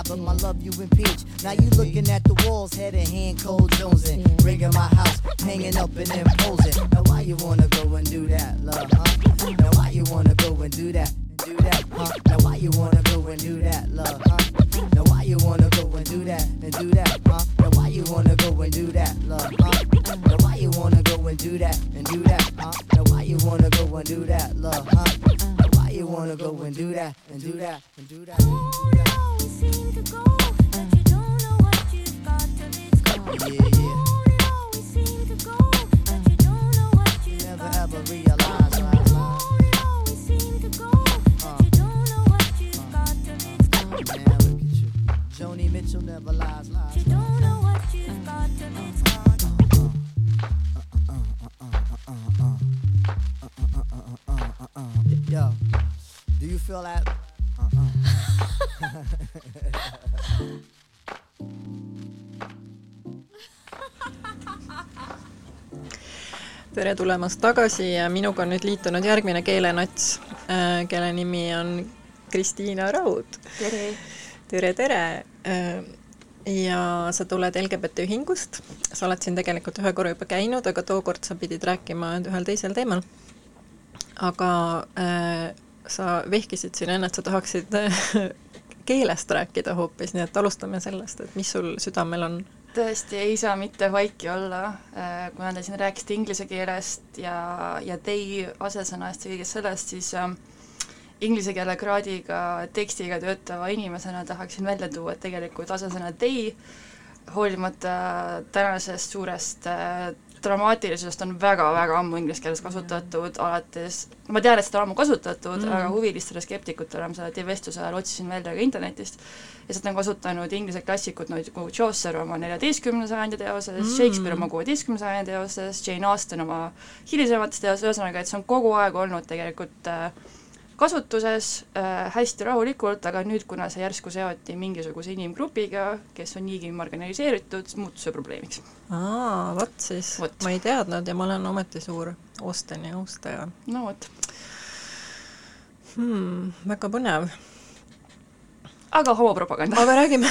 E: vibe of my love you impeach. Now you looking at the walls, head and hand cold jonesing. Rigging my house, hanging up and imposing. Now why you wanna go and do that, love, huh? Now why you wanna go and do that? Do that, huh? Now why you wanna go and do that, love, huh? Now why you wanna go and do that and do that, huh? Now why you wanna go and do that, love, huh? Now why you wanna go and do that and do that, huh? Now why you wanna go and do that, love, huh? Now why you wanna go and do that and do that? And do that? Feel that?
C: tere tulemast tagasi ja minuga on nüüd liitunud järgmine keelenats, kelle nimi on Kristiina Raud.
F: tere!
C: tere, tere! ja sa tuled LGBT ühingust, sa oled siin tegelikult ühe korra juba käinud, aga tookord sa pidid rääkima ühel teisel teemal. aga äh, sa vehkisid siin enne, et sa tahaksid keelest rääkida hoopis, nii et alustame sellest, et mis sul südamel on
F: tõesti ei saa mitte vaiki olla, kuna te siin rääkisite inglise keelest ja, ja tei asesõnast ja kõigest sellest, siis äh, inglise keele kraadiga tekstiga töötava inimesena tahaksin välja tuua, et tegelikult asesõna tei, hoolimata tänasest suurest äh, dramaatilisusest on väga-väga ammu inglise keeles kasutatud, alates, ma tean, et seda on ammu kasutatud mm., aga huvilistele skeptikutele ma selle teie vestluse ajal otsisin välja ka internetist, ja seda on kasutanud inglise klassikud nagu Chaucer oma neljateistkümnenda sajandi teoses mm., Shakespeare oma kuueteistkümnenda sajandi teoses, Jane Austen oma hilisemates teoses, ühesõnaga, et see on kogu aeg olnud tegelikult äh, kasutuses äh, hästi rahulikult, aga nüüd, kuna see järsku seoti mingisuguse inimgrupiga, kes on niigi marginaliseeritud, muutus see probleemiks.
C: aa, vot siis, ma ei teadnud ja ma olen ometi suur Austeni austaja.
F: no vot
C: hmm,. väga põnev.
F: aga homopropaganda.
C: aga räägime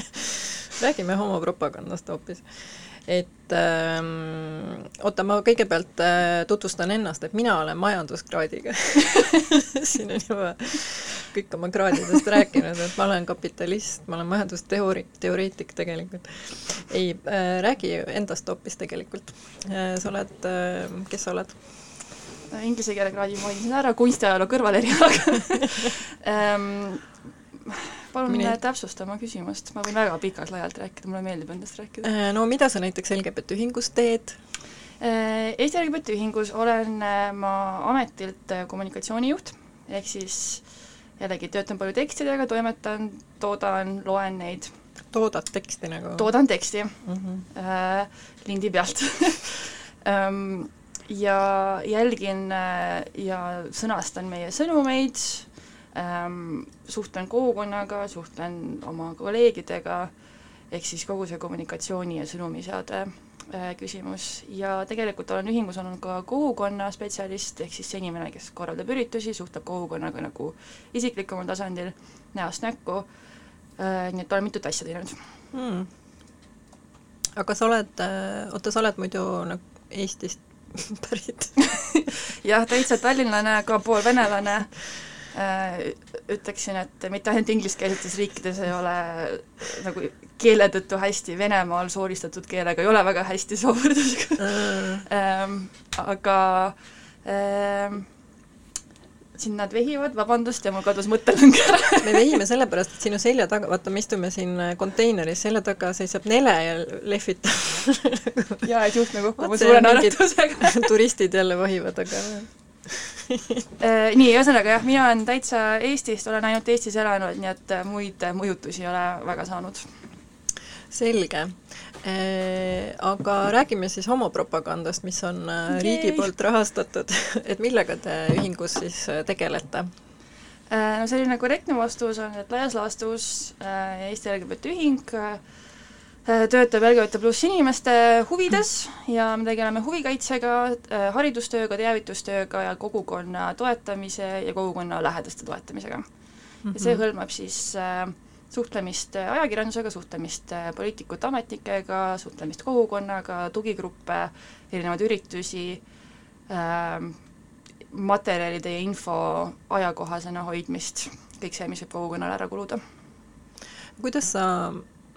C: räägime homopropagandast hoopis et ähm, oota, ma kõigepealt äh, tutvustan ennast, et mina olen majanduskraadiga siin on juba kõik oma kraadidest rääkinud, et ma olen kapitalist, ma olen majandusteoori-, teoreetik tegelikult. ei äh,, räägi endast hoopis tegelikult äh,. sa oled äh,, kes sa oled?
F: Inglise keele kraadi mainisin ära, kunstiajaloo kõrvalerialaga ähm, palun Mine... täpsusta oma küsimust, ma võin väga pikalt-laialt rääkida, mulle meeldib endast rääkida.
C: no mida sa näiteks LGBT ühingus teed?
F: Eesti LGBT ühingus olen ma ametilt kommunikatsioonijuht, ehk siis jällegi töötan palju tekstidega, toimetan, toodan, loen neid.
C: toodad teksti nagu?
F: toodan teksti mm -hmm. äh, lindi pealt ja jälgin ja sõnastan meie sõnumeid ähm,, suhtlen kogukonnaga, suhtlen oma kolleegidega, ehk siis kogu see kommunikatsiooni ja sõnumiseade äh, küsimus. Ja tegelikult olen ühingus olnud ka kogukonna spetsialist, ehk siis see inimene, kes korraldab üritusi, suhtleb kogukonnaga nagu isiklikumal tasandil, näost näkku. Äh,, nii et olen mitut asja teinud.
C: Hmm.. aga sa oled, oota, sa oled muidu nagu Eestist pärit?
F: Jah, täitsa tallinlane, aga pool venelane Äh, ütleksin, et mitte ainult ingliskeelsetes riikides ei ole nagu keele tõttu hästi, Venemaal sooristatud keelega ei ole väga hästi see võrdlusega ähm, aga ähm, siin nad vehivad, vabandust, ja mul kadus mõttelõng ära.
C: Me vehime sellepärast, et sinu selja taga, vaata, me istume siin konteineris, selja taga seisab nele ja lehvitab
F: jaa, et juhtme kokku oma suure naeratusega
C: turistid jälle vahivad, aga
F: Äh, nii, ühesõnaga jah, mina olen täitsa Eestist, olen ainult Eestis elanud, nii et äh, muid äh, mõjutusi ei ole väga saanud.
C: selge äh,. Aga räägime siis homopropagandast, mis on okay. riigi poolt rahastatud et millega te ühingus siis tegelete?
F: no selline korrektne vastus on, et laias laastus Eesti LGBT Ühing Äh, töötab LGBT pluss inimeste huvides ja me tegeleme huvikaitsega, äh, haridustööga, teavitustööga ja kogukonna toetamise ja kogukonna lähedaste toetamisega mm. -hmm. ja see mhm. hõlmab siis äh, suhtlemist ajakirjandusega, suhtlemist poliitikute, ametnikega, suhtlemist kogukonnaga, tugigruppe, erinevaid üritusi äh,, materjalide ja info ajakohasena hoidmist kõik see, mis võib kogukonnale ära kuluda.
C: kuidas sa,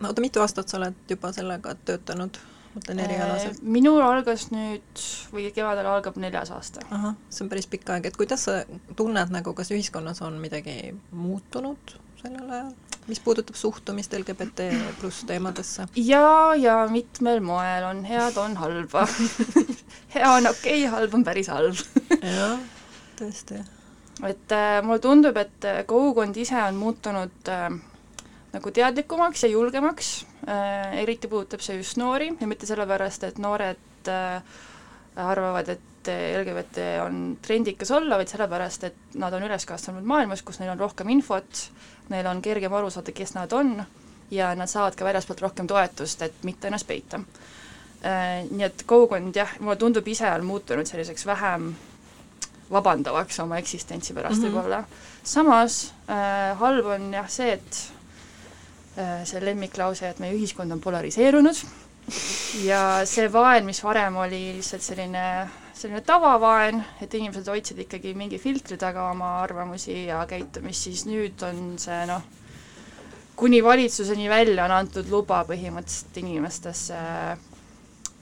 C: oota, mitu aastat sa oled juba sellega töötanud, mõtlen erialaselt?
F: Äh, minul algas nüüd või kevadel algab neljas aasta.
C: ahah, see on päris pikk aeg, et kuidas sa tunned nagu, kas ühiskonnas on midagi muutunud sellel ajal? mis puudutab suhtumist LGBT pluss teemadesse?
F: ja, ja mitmel moel on head, on halba hea on okei okay,, halb on päris halb
C: jah, tõesti.
F: et äh, mulle tundub, et kogukond ise on muutunud äh, nagu teadlikumaks ja julgemaks äh,, eriti puudutab see just noori ja mitte sellepärast, et noored äh, arvavad, et LGBT on trendikas olla, vaid sellepärast, et nad on üles kasvanud maailmas, kus neil on rohkem infot, neil on kergem aru saada, kes nad on ja nad saavad ka väljaspoolt rohkem toetust, et mitte ennast peita. Äh, nii et kogukond jah, mulle tundub ise on muutunud selliseks vähem vabandavaks oma eksistentsi pärast mm -hmm. võib-olla. samas äh, halb on jah see, et see lemmiklause, et meie ühiskond on polariseerunud ja see vaen, mis varem oli lihtsalt selline selline tavavaen, et inimesed hoidsid ikkagi mingi filtri taga oma arvamusi ja käitumist, siis nüüd on see noh, kuni valitsuseni välja on antud luba põhimõtteliselt inimestesse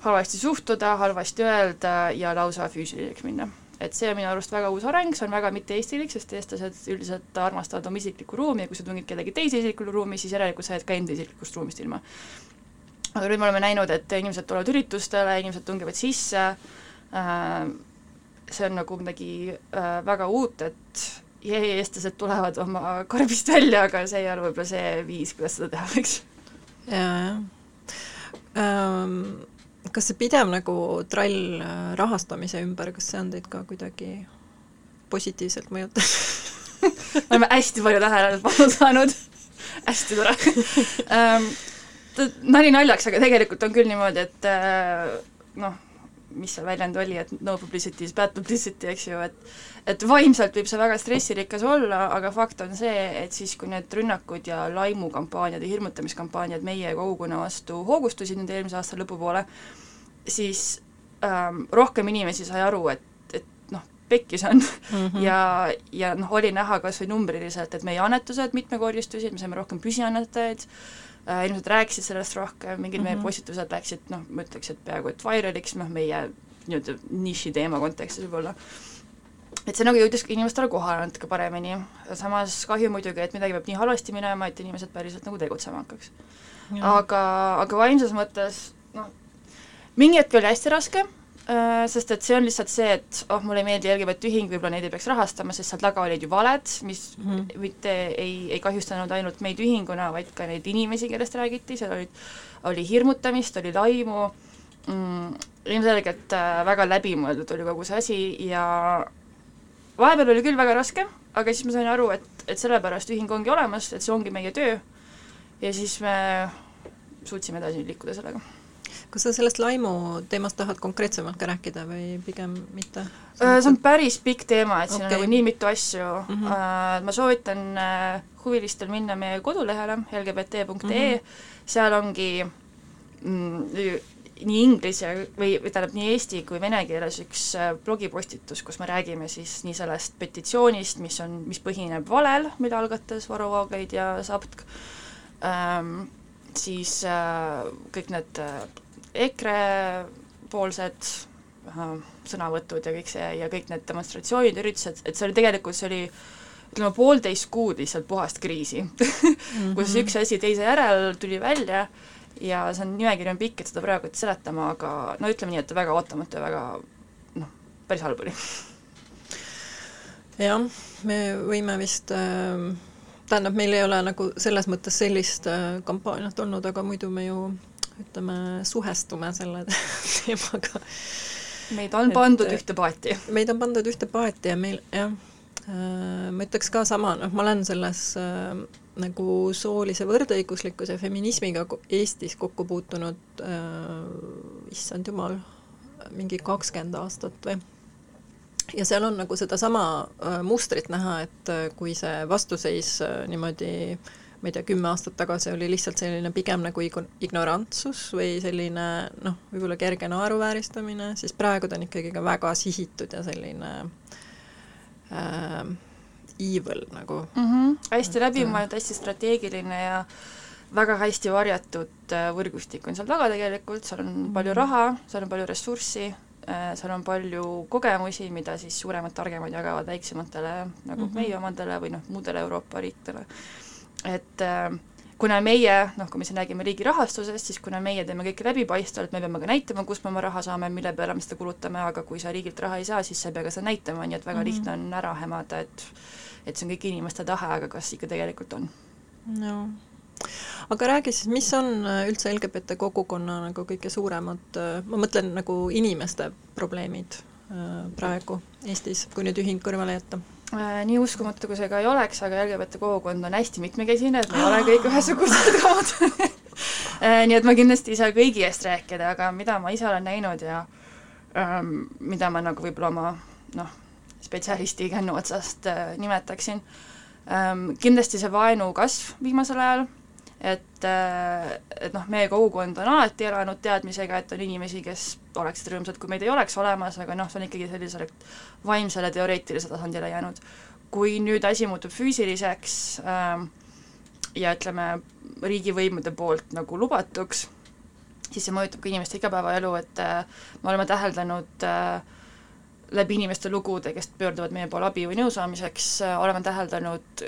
F: halvasti suhtuda, halvasti öelda ja lausa füüsiliseks minna. Et see on minu arust väga uus areng, see on väga mitte-eestilik, sest eestlased üldiselt armastavad oma isiklikku ruumi ja kui sa tungid kellegi teise isiklikku ruumi, siis järelikult sa jääd ka enda isiklikust ruumist ilma. aga nüüd me oleme näinud, et inimesed tulevad üritustele, inimesed tungivad sisse äh,, see on nagu midagi äh, väga uut, et jee, eestlased tulevad oma karbist välja, aga see ei ole võib-olla see viis, kuidas seda teha võiks.
C: jaa, jah um kas see pidev nagu trall äh, rahastamise ümber, kas see on teid ka kuidagi positiivselt mõjutanud?
F: Me oleme hästi palju tähelepanu saanud. Hästi tore. Um, nali naljaks, aga tegelikult on küll niimoodi, et uh, noh, mis see väljend oli, et no publicity is bad publicity, eks ju, et et vaimselt võib see väga stressirikas olla, aga fakt on see, et siis, kui need rünnakud ja laimukampaaniad ja hirmutamiskampaaniad meie kogukonna vastu hoogustusid nüüd eelmise aasta lõpupoole, siis ähm, rohkem inimesi sai aru, et, et noh, pekkis on mm -hmm. ja, ja noh, oli näha kas või numbriliselt, et meie annetused mitmekordistusid, me saime rohkem püsiannetajaid äh,, inimesed rääkisid sellest rohkem, mingid mm -hmm. meie mhm. postitused läksid noh, ma ütleks, et peaaegu et viraliks, noh meie nii-öelda nišiteema kontekstis võib-olla et see nagu jõudis inimestele kohale natuke paremini, samas kahju muidugi, et midagi peab nii halvasti minema, et inimesed päriselt nagu tegutsema hakkaks. aga, aga vaimses mõttes noh, mingi hetk oli hästi raske, Äh, sest et see on lihtsalt see, et oh, mulle ei meeldi LGBT ühing, võib-olla neid ei peaks rahastama, sest seal taga olid ju valed, mis mm -hmm. mitte ei, ei kahjustanud ainult meid ühinguna, vaid ka neid inimesi, kellest räägiti, seal olid, oli hirmutamist, oli laimu mm,, ilmselgelt äh, väga läbimõeldud oli kogu see asi ja vahepeal oli küll väga raske, aga siis ma sain aru, et, et sellepärast ühing ongi olemas, et see ongi meie töö. Ja siis me suutsime edasi liikuda sellega
C: kas sa sellest laimu teemast tahad konkreetsemalt ka rääkida või pigem mitte?
F: Äh, see on päris pikk teema, et siin okay. on nagu nii mitu asju mm, -hmm. ma soovitan äh, huvilistel minna meie kodulehele lgbt.ee mm, -hmm. seal ongi mm, nii inglise või, või tähendab nii eesti kui vene keeles üks blogipostitus, kus me räägime siis nii sellest petitsioonist, mis on, mis põhineb valel, mille algatas Varro Vooglaid ja Saptk ähm,, siis äh, kõik need äh, EKRE poolsed äh, sõnavõtud ja kõik see ja kõik need demonstratsioonid, üritused, et see oli tegelikult, see oli ütleme, poolteist kuud lihtsalt puhast kriisi mm, -hmm. kus üks asi teise järel tuli välja ja see on, nimekiri on pikk, et seda praegu et seletama, aga no ütleme nii, et väga ootamatu ja väga noh, päris halb oli.
C: jah, me võime vist äh, tähendab, meil ei ole nagu selles mõttes sellist äh, kampaaniat olnud, aga muidu me ju ütleme, suhestume selle teemaga.
F: meid on et, pandud äh, ühte paati.
C: meid on pandud ühte paati ja meil jah, äh, ma ütleks ka sama, noh, ma olen selles äh, nagu soolise võrdõiguslikkuse feminismiga Eestis kokku puutunud äh,, issand jumal, mingi kakskümmend aastat või ja seal on nagu sedasama äh, mustrit näha, et äh, kui see vastuseis niimoodi äh, ma ei tea, kümme aastat tagasi oli lihtsalt selline pigem nagu ignorantsus või selline noh, võib-olla kerge naeruvääristamine, siis praegu ta on ikkagi ka väga sihitud ja selline äh, evil nagu
F: mm. -hmm. hästi läbimõeldud, hästi strateegiline ja väga hästi varjatud äh, võrgustik on seal taga tegelikult, seal on
C: Mhm.
F: palju raha, seal on palju ressurssi, seal on palju kogemusi, mida siis suuremad, targemad jagavad väiksematele, nagu mm
C: Mhm.
F: -hmm. meie omadele või noh, muudele Euroopa riikidele. Et äh, kuna meie, noh, kui me siin räägime riigi rahastusest, siis kuna meie teeme kõike läbipaistvalt, me peame ka näitama, kust me oma raha saame, mille peale me seda kulutame, aga kui sa riigilt raha ei saa, siis sa ei pea ka seda näitama, nii et väga mm. -hmm. lihtne on ära hämada, et et see on kõik inimeste tahe, aga kas ikka tegelikult on?
C: no aga räägi siis, mis on äh, üldse LGBT kogukonna nagu kõige suuremad, ma mõtlen nagu inimeste probleemid äh, praegu Eestis, kui nüüd ühing kõrvale jätta?
F: Äh, nii uskumatu, kui see ka ei oleks, aga LGBT kogukond on hästi mitmekesine, et me ei ole kõik ühesugused lood nii et ma kindlasti ei saa kõigi eest rääkida, aga mida ma ise olen näinud ja ähm, mida ma nagu võib-olla oma noh, spetsialisti kännu otsast äh, nimetaksin. Ähm,, kindlasti see vaenu kasv viimasel ajal, et, et noh, meie kogukond on alati elanud teadmisega, et on inimesi, kes oleksid rõõmsad, kui meid ei oleks olemas, aga noh, see on ikkagi sellisele vaimsele teoreetilisele tasandile jäänud. kui nüüd asi muutub füüsiliseks ähm, ja ütleme, riigivõimude poolt nagu lubatuks, siis see mõjutab ka inimeste igapäevaelu, et äh, me oleme täheldanud äh, läbi inimeste lugude, kes pöörduvad meie poole abi või nõu saamiseks, oleme täheldanud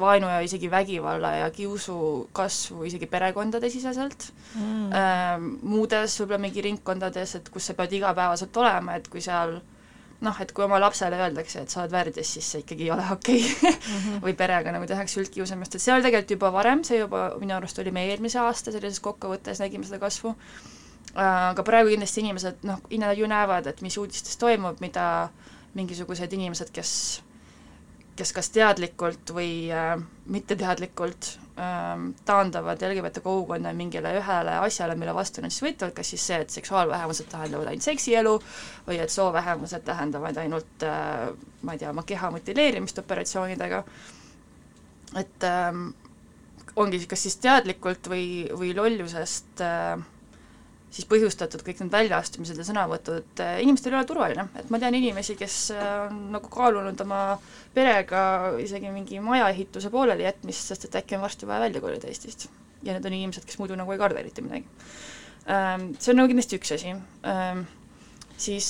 F: vaenu ja isegi vägivalla ja kiusu kasvu isegi perekondadesiseselt mm., muudes võib-olla mingi ringkondades, et kus sa pead igapäevaselt olema, et kui seal noh, et kui oma lapsele öeldakse, et sa oled värdjas, siis see ikkagi ei ole okei okay. mm -hmm. või perega nagu tehakse üldkiusamist, et see oli tegelikult juba varem, see juba minu arust oli meie eelmise aasta sellises kokkuvõttes, nägime seda kasvu aga praegu kindlasti inimesed noh, nad ju näevad, et mis uudistes toimub, mida mingisugused inimesed, kes kes kas teadlikult või äh, mitteteadlikult äh, taandavad LGBT kogukonna mingile ühele asjale, mille vastu nad siis võitlevad, kas siis see, et seksuaalvähemused tähendavad ainult seksielu või et soovähemused tähendavad ainult äh, ma ei tea, oma keha mutileerimist operatsioonidega, et äh, ongi kas siis teadlikult või, või lollusest äh, siis põhjustatud kõik need väljaastumised ja sõnavõtud, inimestel ei ole turvaline, et ma tean inimesi, kes on nagu kaalunud oma perega isegi mingi majaehituse pooleli jätmist, sest et äkki on varsti vaja välja kolida Eestist. ja need on inimesed, kes muidu nagu ei karda eriti midagi. See on nagu kindlasti üks asi. Siis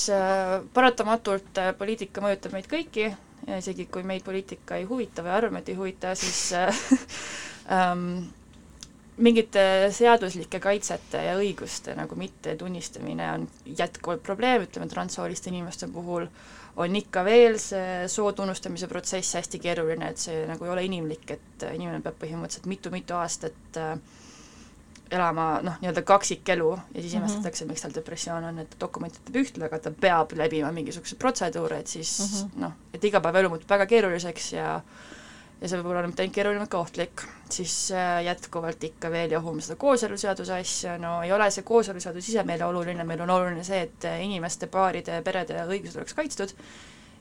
F: paratamatult poliitika mõjutab meid kõiki, isegi kui meid poliitika ei huvita või arvame, et ei huvita, siis mingite seaduslike kaitsete ja õiguste nagu mittetunnistamine on jätkuvalt probleem, ütleme transsooliste inimeste puhul on ikka veel see soo tunnustamise protsess hästi keeruline, et see nagu ei ole inimlik, et inimene peab põhimõtteliselt mitu-mitu aastat äh, elama noh, nii-öelda kaksikelu ja siis imestatakse mm, -hmm. miks tal depressioon on, et dokumente teeb ühtne, aga ta peab läbima mingisuguseid protseduure, et siis mm -hmm. noh, et igapäevaelu muutub väga keeruliseks ja ja see võib olla mitte ainult keeruline, vaid ka ohtlik, siis jätkuvalt ikka veel jahume seda kooseluseaduse asja, no ei ole see kooseluseadus ise meile oluline, meil on oluline see, et inimeste, paaride, perede õigused oleks kaitstud.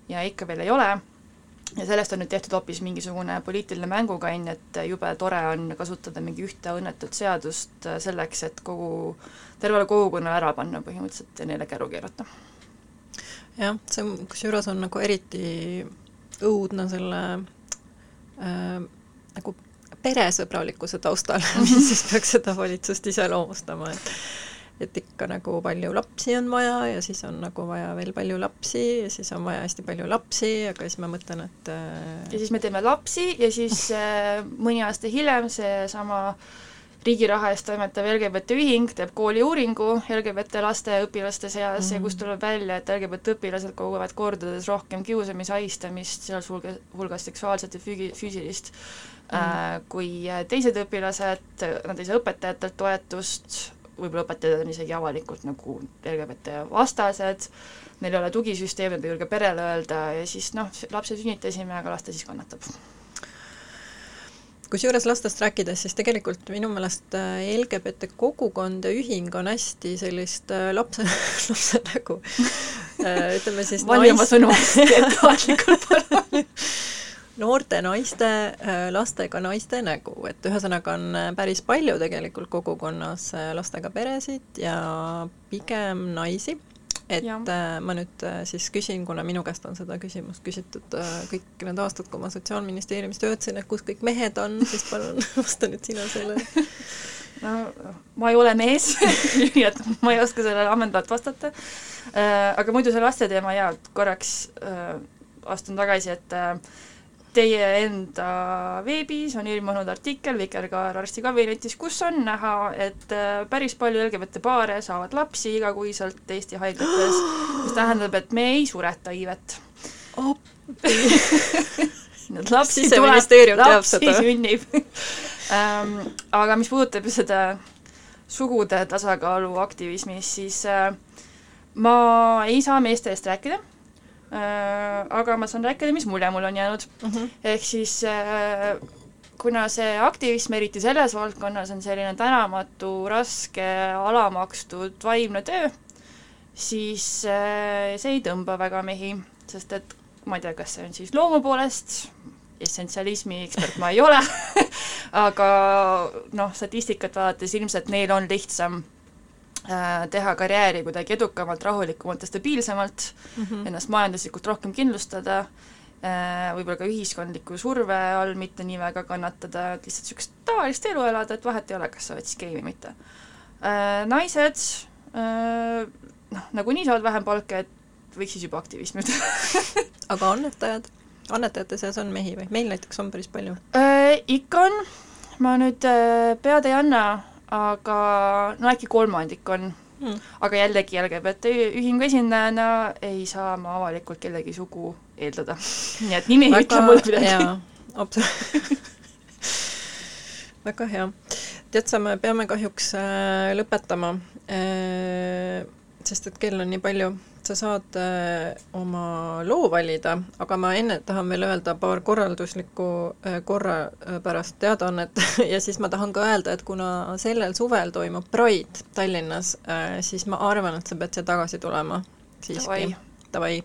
F: Ja ikka veel ei ole, ja sellest on nüüd tehtud hoopis mingisugune poliitiline mängukann, et jube tore on kasutada mingi ühte õnnetut seadust selleks, et kogu, tervele kogukonnale ära panna põhimõtteliselt ja neile käru keerata.
C: jah, see kusjuures on nagu eriti õudne selle äh, nagu peresõbralikkuse taustal, mis siis peaks seda valitsust iseloomustama, et et ikka nagu palju lapsi on vaja ja siis on nagu vaja veel palju lapsi ja siis on vaja hästi palju lapsi, aga siis ma mõtlen, et äh...
F: ja siis me teeme lapsi ja siis äh, mõni aasta hiljem seesama riigi raha eest toimetav LGBT ühing teeb kooliuuringu LGBT laste ja õpilaste seas mm -hmm. ja kust tuleb välja, et LGBT õpilased koguvad kordades rohkem kiusamist, ahistamist, sealhulgas, hulgas seksuaalset ja füügi-, füüsilist mm, -hmm. äh, kui teised õpilased, nad ei saa õpetajatelt toetust, võib-olla õpetajad on isegi avalikult nagu LGBT vastased, neil ei ole tugisüsteemi, nad ei julge perele öelda ja siis noh, lapse sünnitasime, aga las ta siis kannatab
C: kusjuures lastest rääkides, siis tegelikult minu meelest LGBT kogukond ja ühing on hästi sellist lapse, lapse nägu, ütleme siis
F: vali oma sõnu ettevaatlikult palun
C: noorte naiste, lastega naiste nägu, et ühesõnaga on päris palju tegelikult kogukonnas lastega peresid ja pigem naisi et
G: Jah.
C: äh, ma nüüd äh, siis küsin, kuna minu käest on seda küsimust küsitud äh, kõik need aastad, kui ma Sotsiaalministeeriumis töötasin, et kus kõik mehed on, siis palun vasta nüüd sina sellele.
F: no ma ei ole mees nii et ma ei oska sellele ammendavalt vastata aga muidu see laste teema jaa, korraks astun tagasi, et teie enda veebis on ilmunud artikkel Vikerkaare arstikabinetis, kus on näha, et äh, päris palju LGBT paare saavad lapsi igakuiselt Eesti haiglates, mis tähendab, et me ei sureta iivet. lapsi tuleb, lapsi sünnib ähm,. aga mis puudutab seda sugude tasakaalu aktivismis, siis äh, ma ei saa meeste eest rääkida aga ma saan rääkida, mis mulje mul on jäänud
C: Mm -hmm.
F: ehk siis äh, kuna see aktivism, eriti selles valdkonnas, on selline tänamatu, raske, alamakstud vaimne töö, siis äh, see ei tõmba väga mehi, sest et ma ei tea, kas see on siis loomu poolest, essentsialismi ekspert ma ei ole aga noh, statistikat vaadates ilmselt neil on lihtsam äh, teha karjääri kuidagi edukamalt, rahulikumalt ja stabiilsemalt
C: Mm -hmm.
F: ennast majanduslikult rohkem kindlustada, võib-olla ka ühiskondliku surve all mitte nii väga kannatada, et lihtsalt niisugust tavalist elu elada, et vahet ei ole, kas sa oled gei või mitte. Naised noh, nagunii saavad vähem palka, et võiks siis juba aktivism nüüd
C: aga annetajad, annetajate seas on mehi või? meil näiteks on päris palju.
F: ikka on, ma nüüd äh, pead ei anna, aga no äkki kolmandik on
C: Mm.
F: aga jällegi LGBT ühingu esindajana ei saa ma avalikult kellegi sugu eeldada. nii et nimi ei ütle mulle midagi.
C: väga hea. tead sa, me peame kahjuks äh, lõpetama äh,, sest et kell on nii palju. Sa saad äh, oma loo valida, aga ma enne tahan veel öelda paar korralduslikku äh, korra äh, pärast teadaannet ja siis ma tahan ka öelda, et kuna sellel suvel toimub Pride Tallinnas siis ma arvan, et sa pead siia tagasi tulema siiski
F: Davai..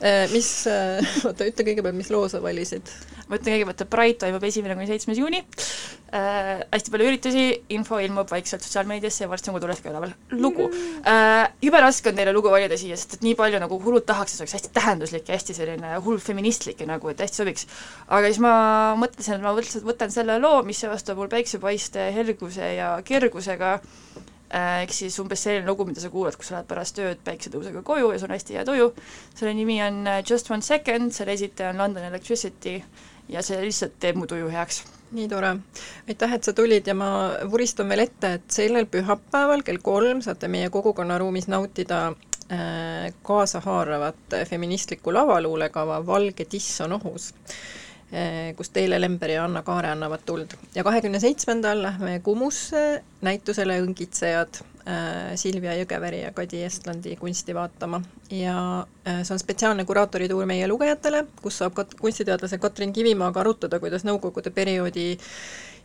C: Davai. mis, oota, ütle kõigepealt, mis loo sa valisid?
F: ma ütlen kõigepealt, et Pride toimub esimene kuni seitsmes juuni äh,. hästi palju üritusi, info ilmub vaikselt sotsiaalmeediasse ja varsti on koduleht ka üleval. lugu äh,. jube raske on teile lugu valida siia, sest et nii palju nagu hullult tahaks, et see oleks hästi tähenduslik ja hästi selline hull feministlik ja nagu, et hästi sobiks. aga siis ma mõtlesin, et ma võtan selle loo, mis seostub mul päiksepaiste helguse ja kergusega äh, ehk siis umbes selline lugu, mida sa kuulad, kui sa lähed pärast ööd päiksetõusega koju ja sul on hästi hea tuju. selle nimi on äh, Just One Second, selle esitaja on London Electricity ja see lihtsalt teeb mu tuju heaks.
C: nii tore. aitäh, et sa tulid ja ma vuristan veel ette, et sellel pühapäeval kell kolm saate meie kogukonnaruumis nautida äh, kaasahaaravat feministlikku lavaluulekava Valge tiss on ohus äh, kus Teele Lember ja Anna Kaare annavad tuld. ja kahekümne seitsmendal lähme Kumusse näitusele Õngitsejad äh, Silvia Jõgeveri ja Kadi Estlandi kunsti vaatama. ja äh, see on spetsiaalne kuraatorituur meie lugejatele, kus saab kat-, kunstiteadlase Katrin Kivimaaga arutada, kuidas Nõukogude perioodi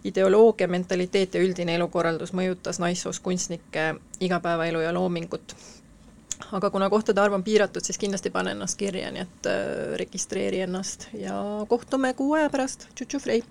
C: ideoloogia, mentaliteet ja üldine elukorraldus mõjutas naissoost kunstnike igapäevaelu ja loomingut aga kuna kohtade arv on piiratud, siis kindlasti pane ennast kirja, nii et äh, registreeri ennast ja kohtume kuu aja pärast, tšutšu Frei!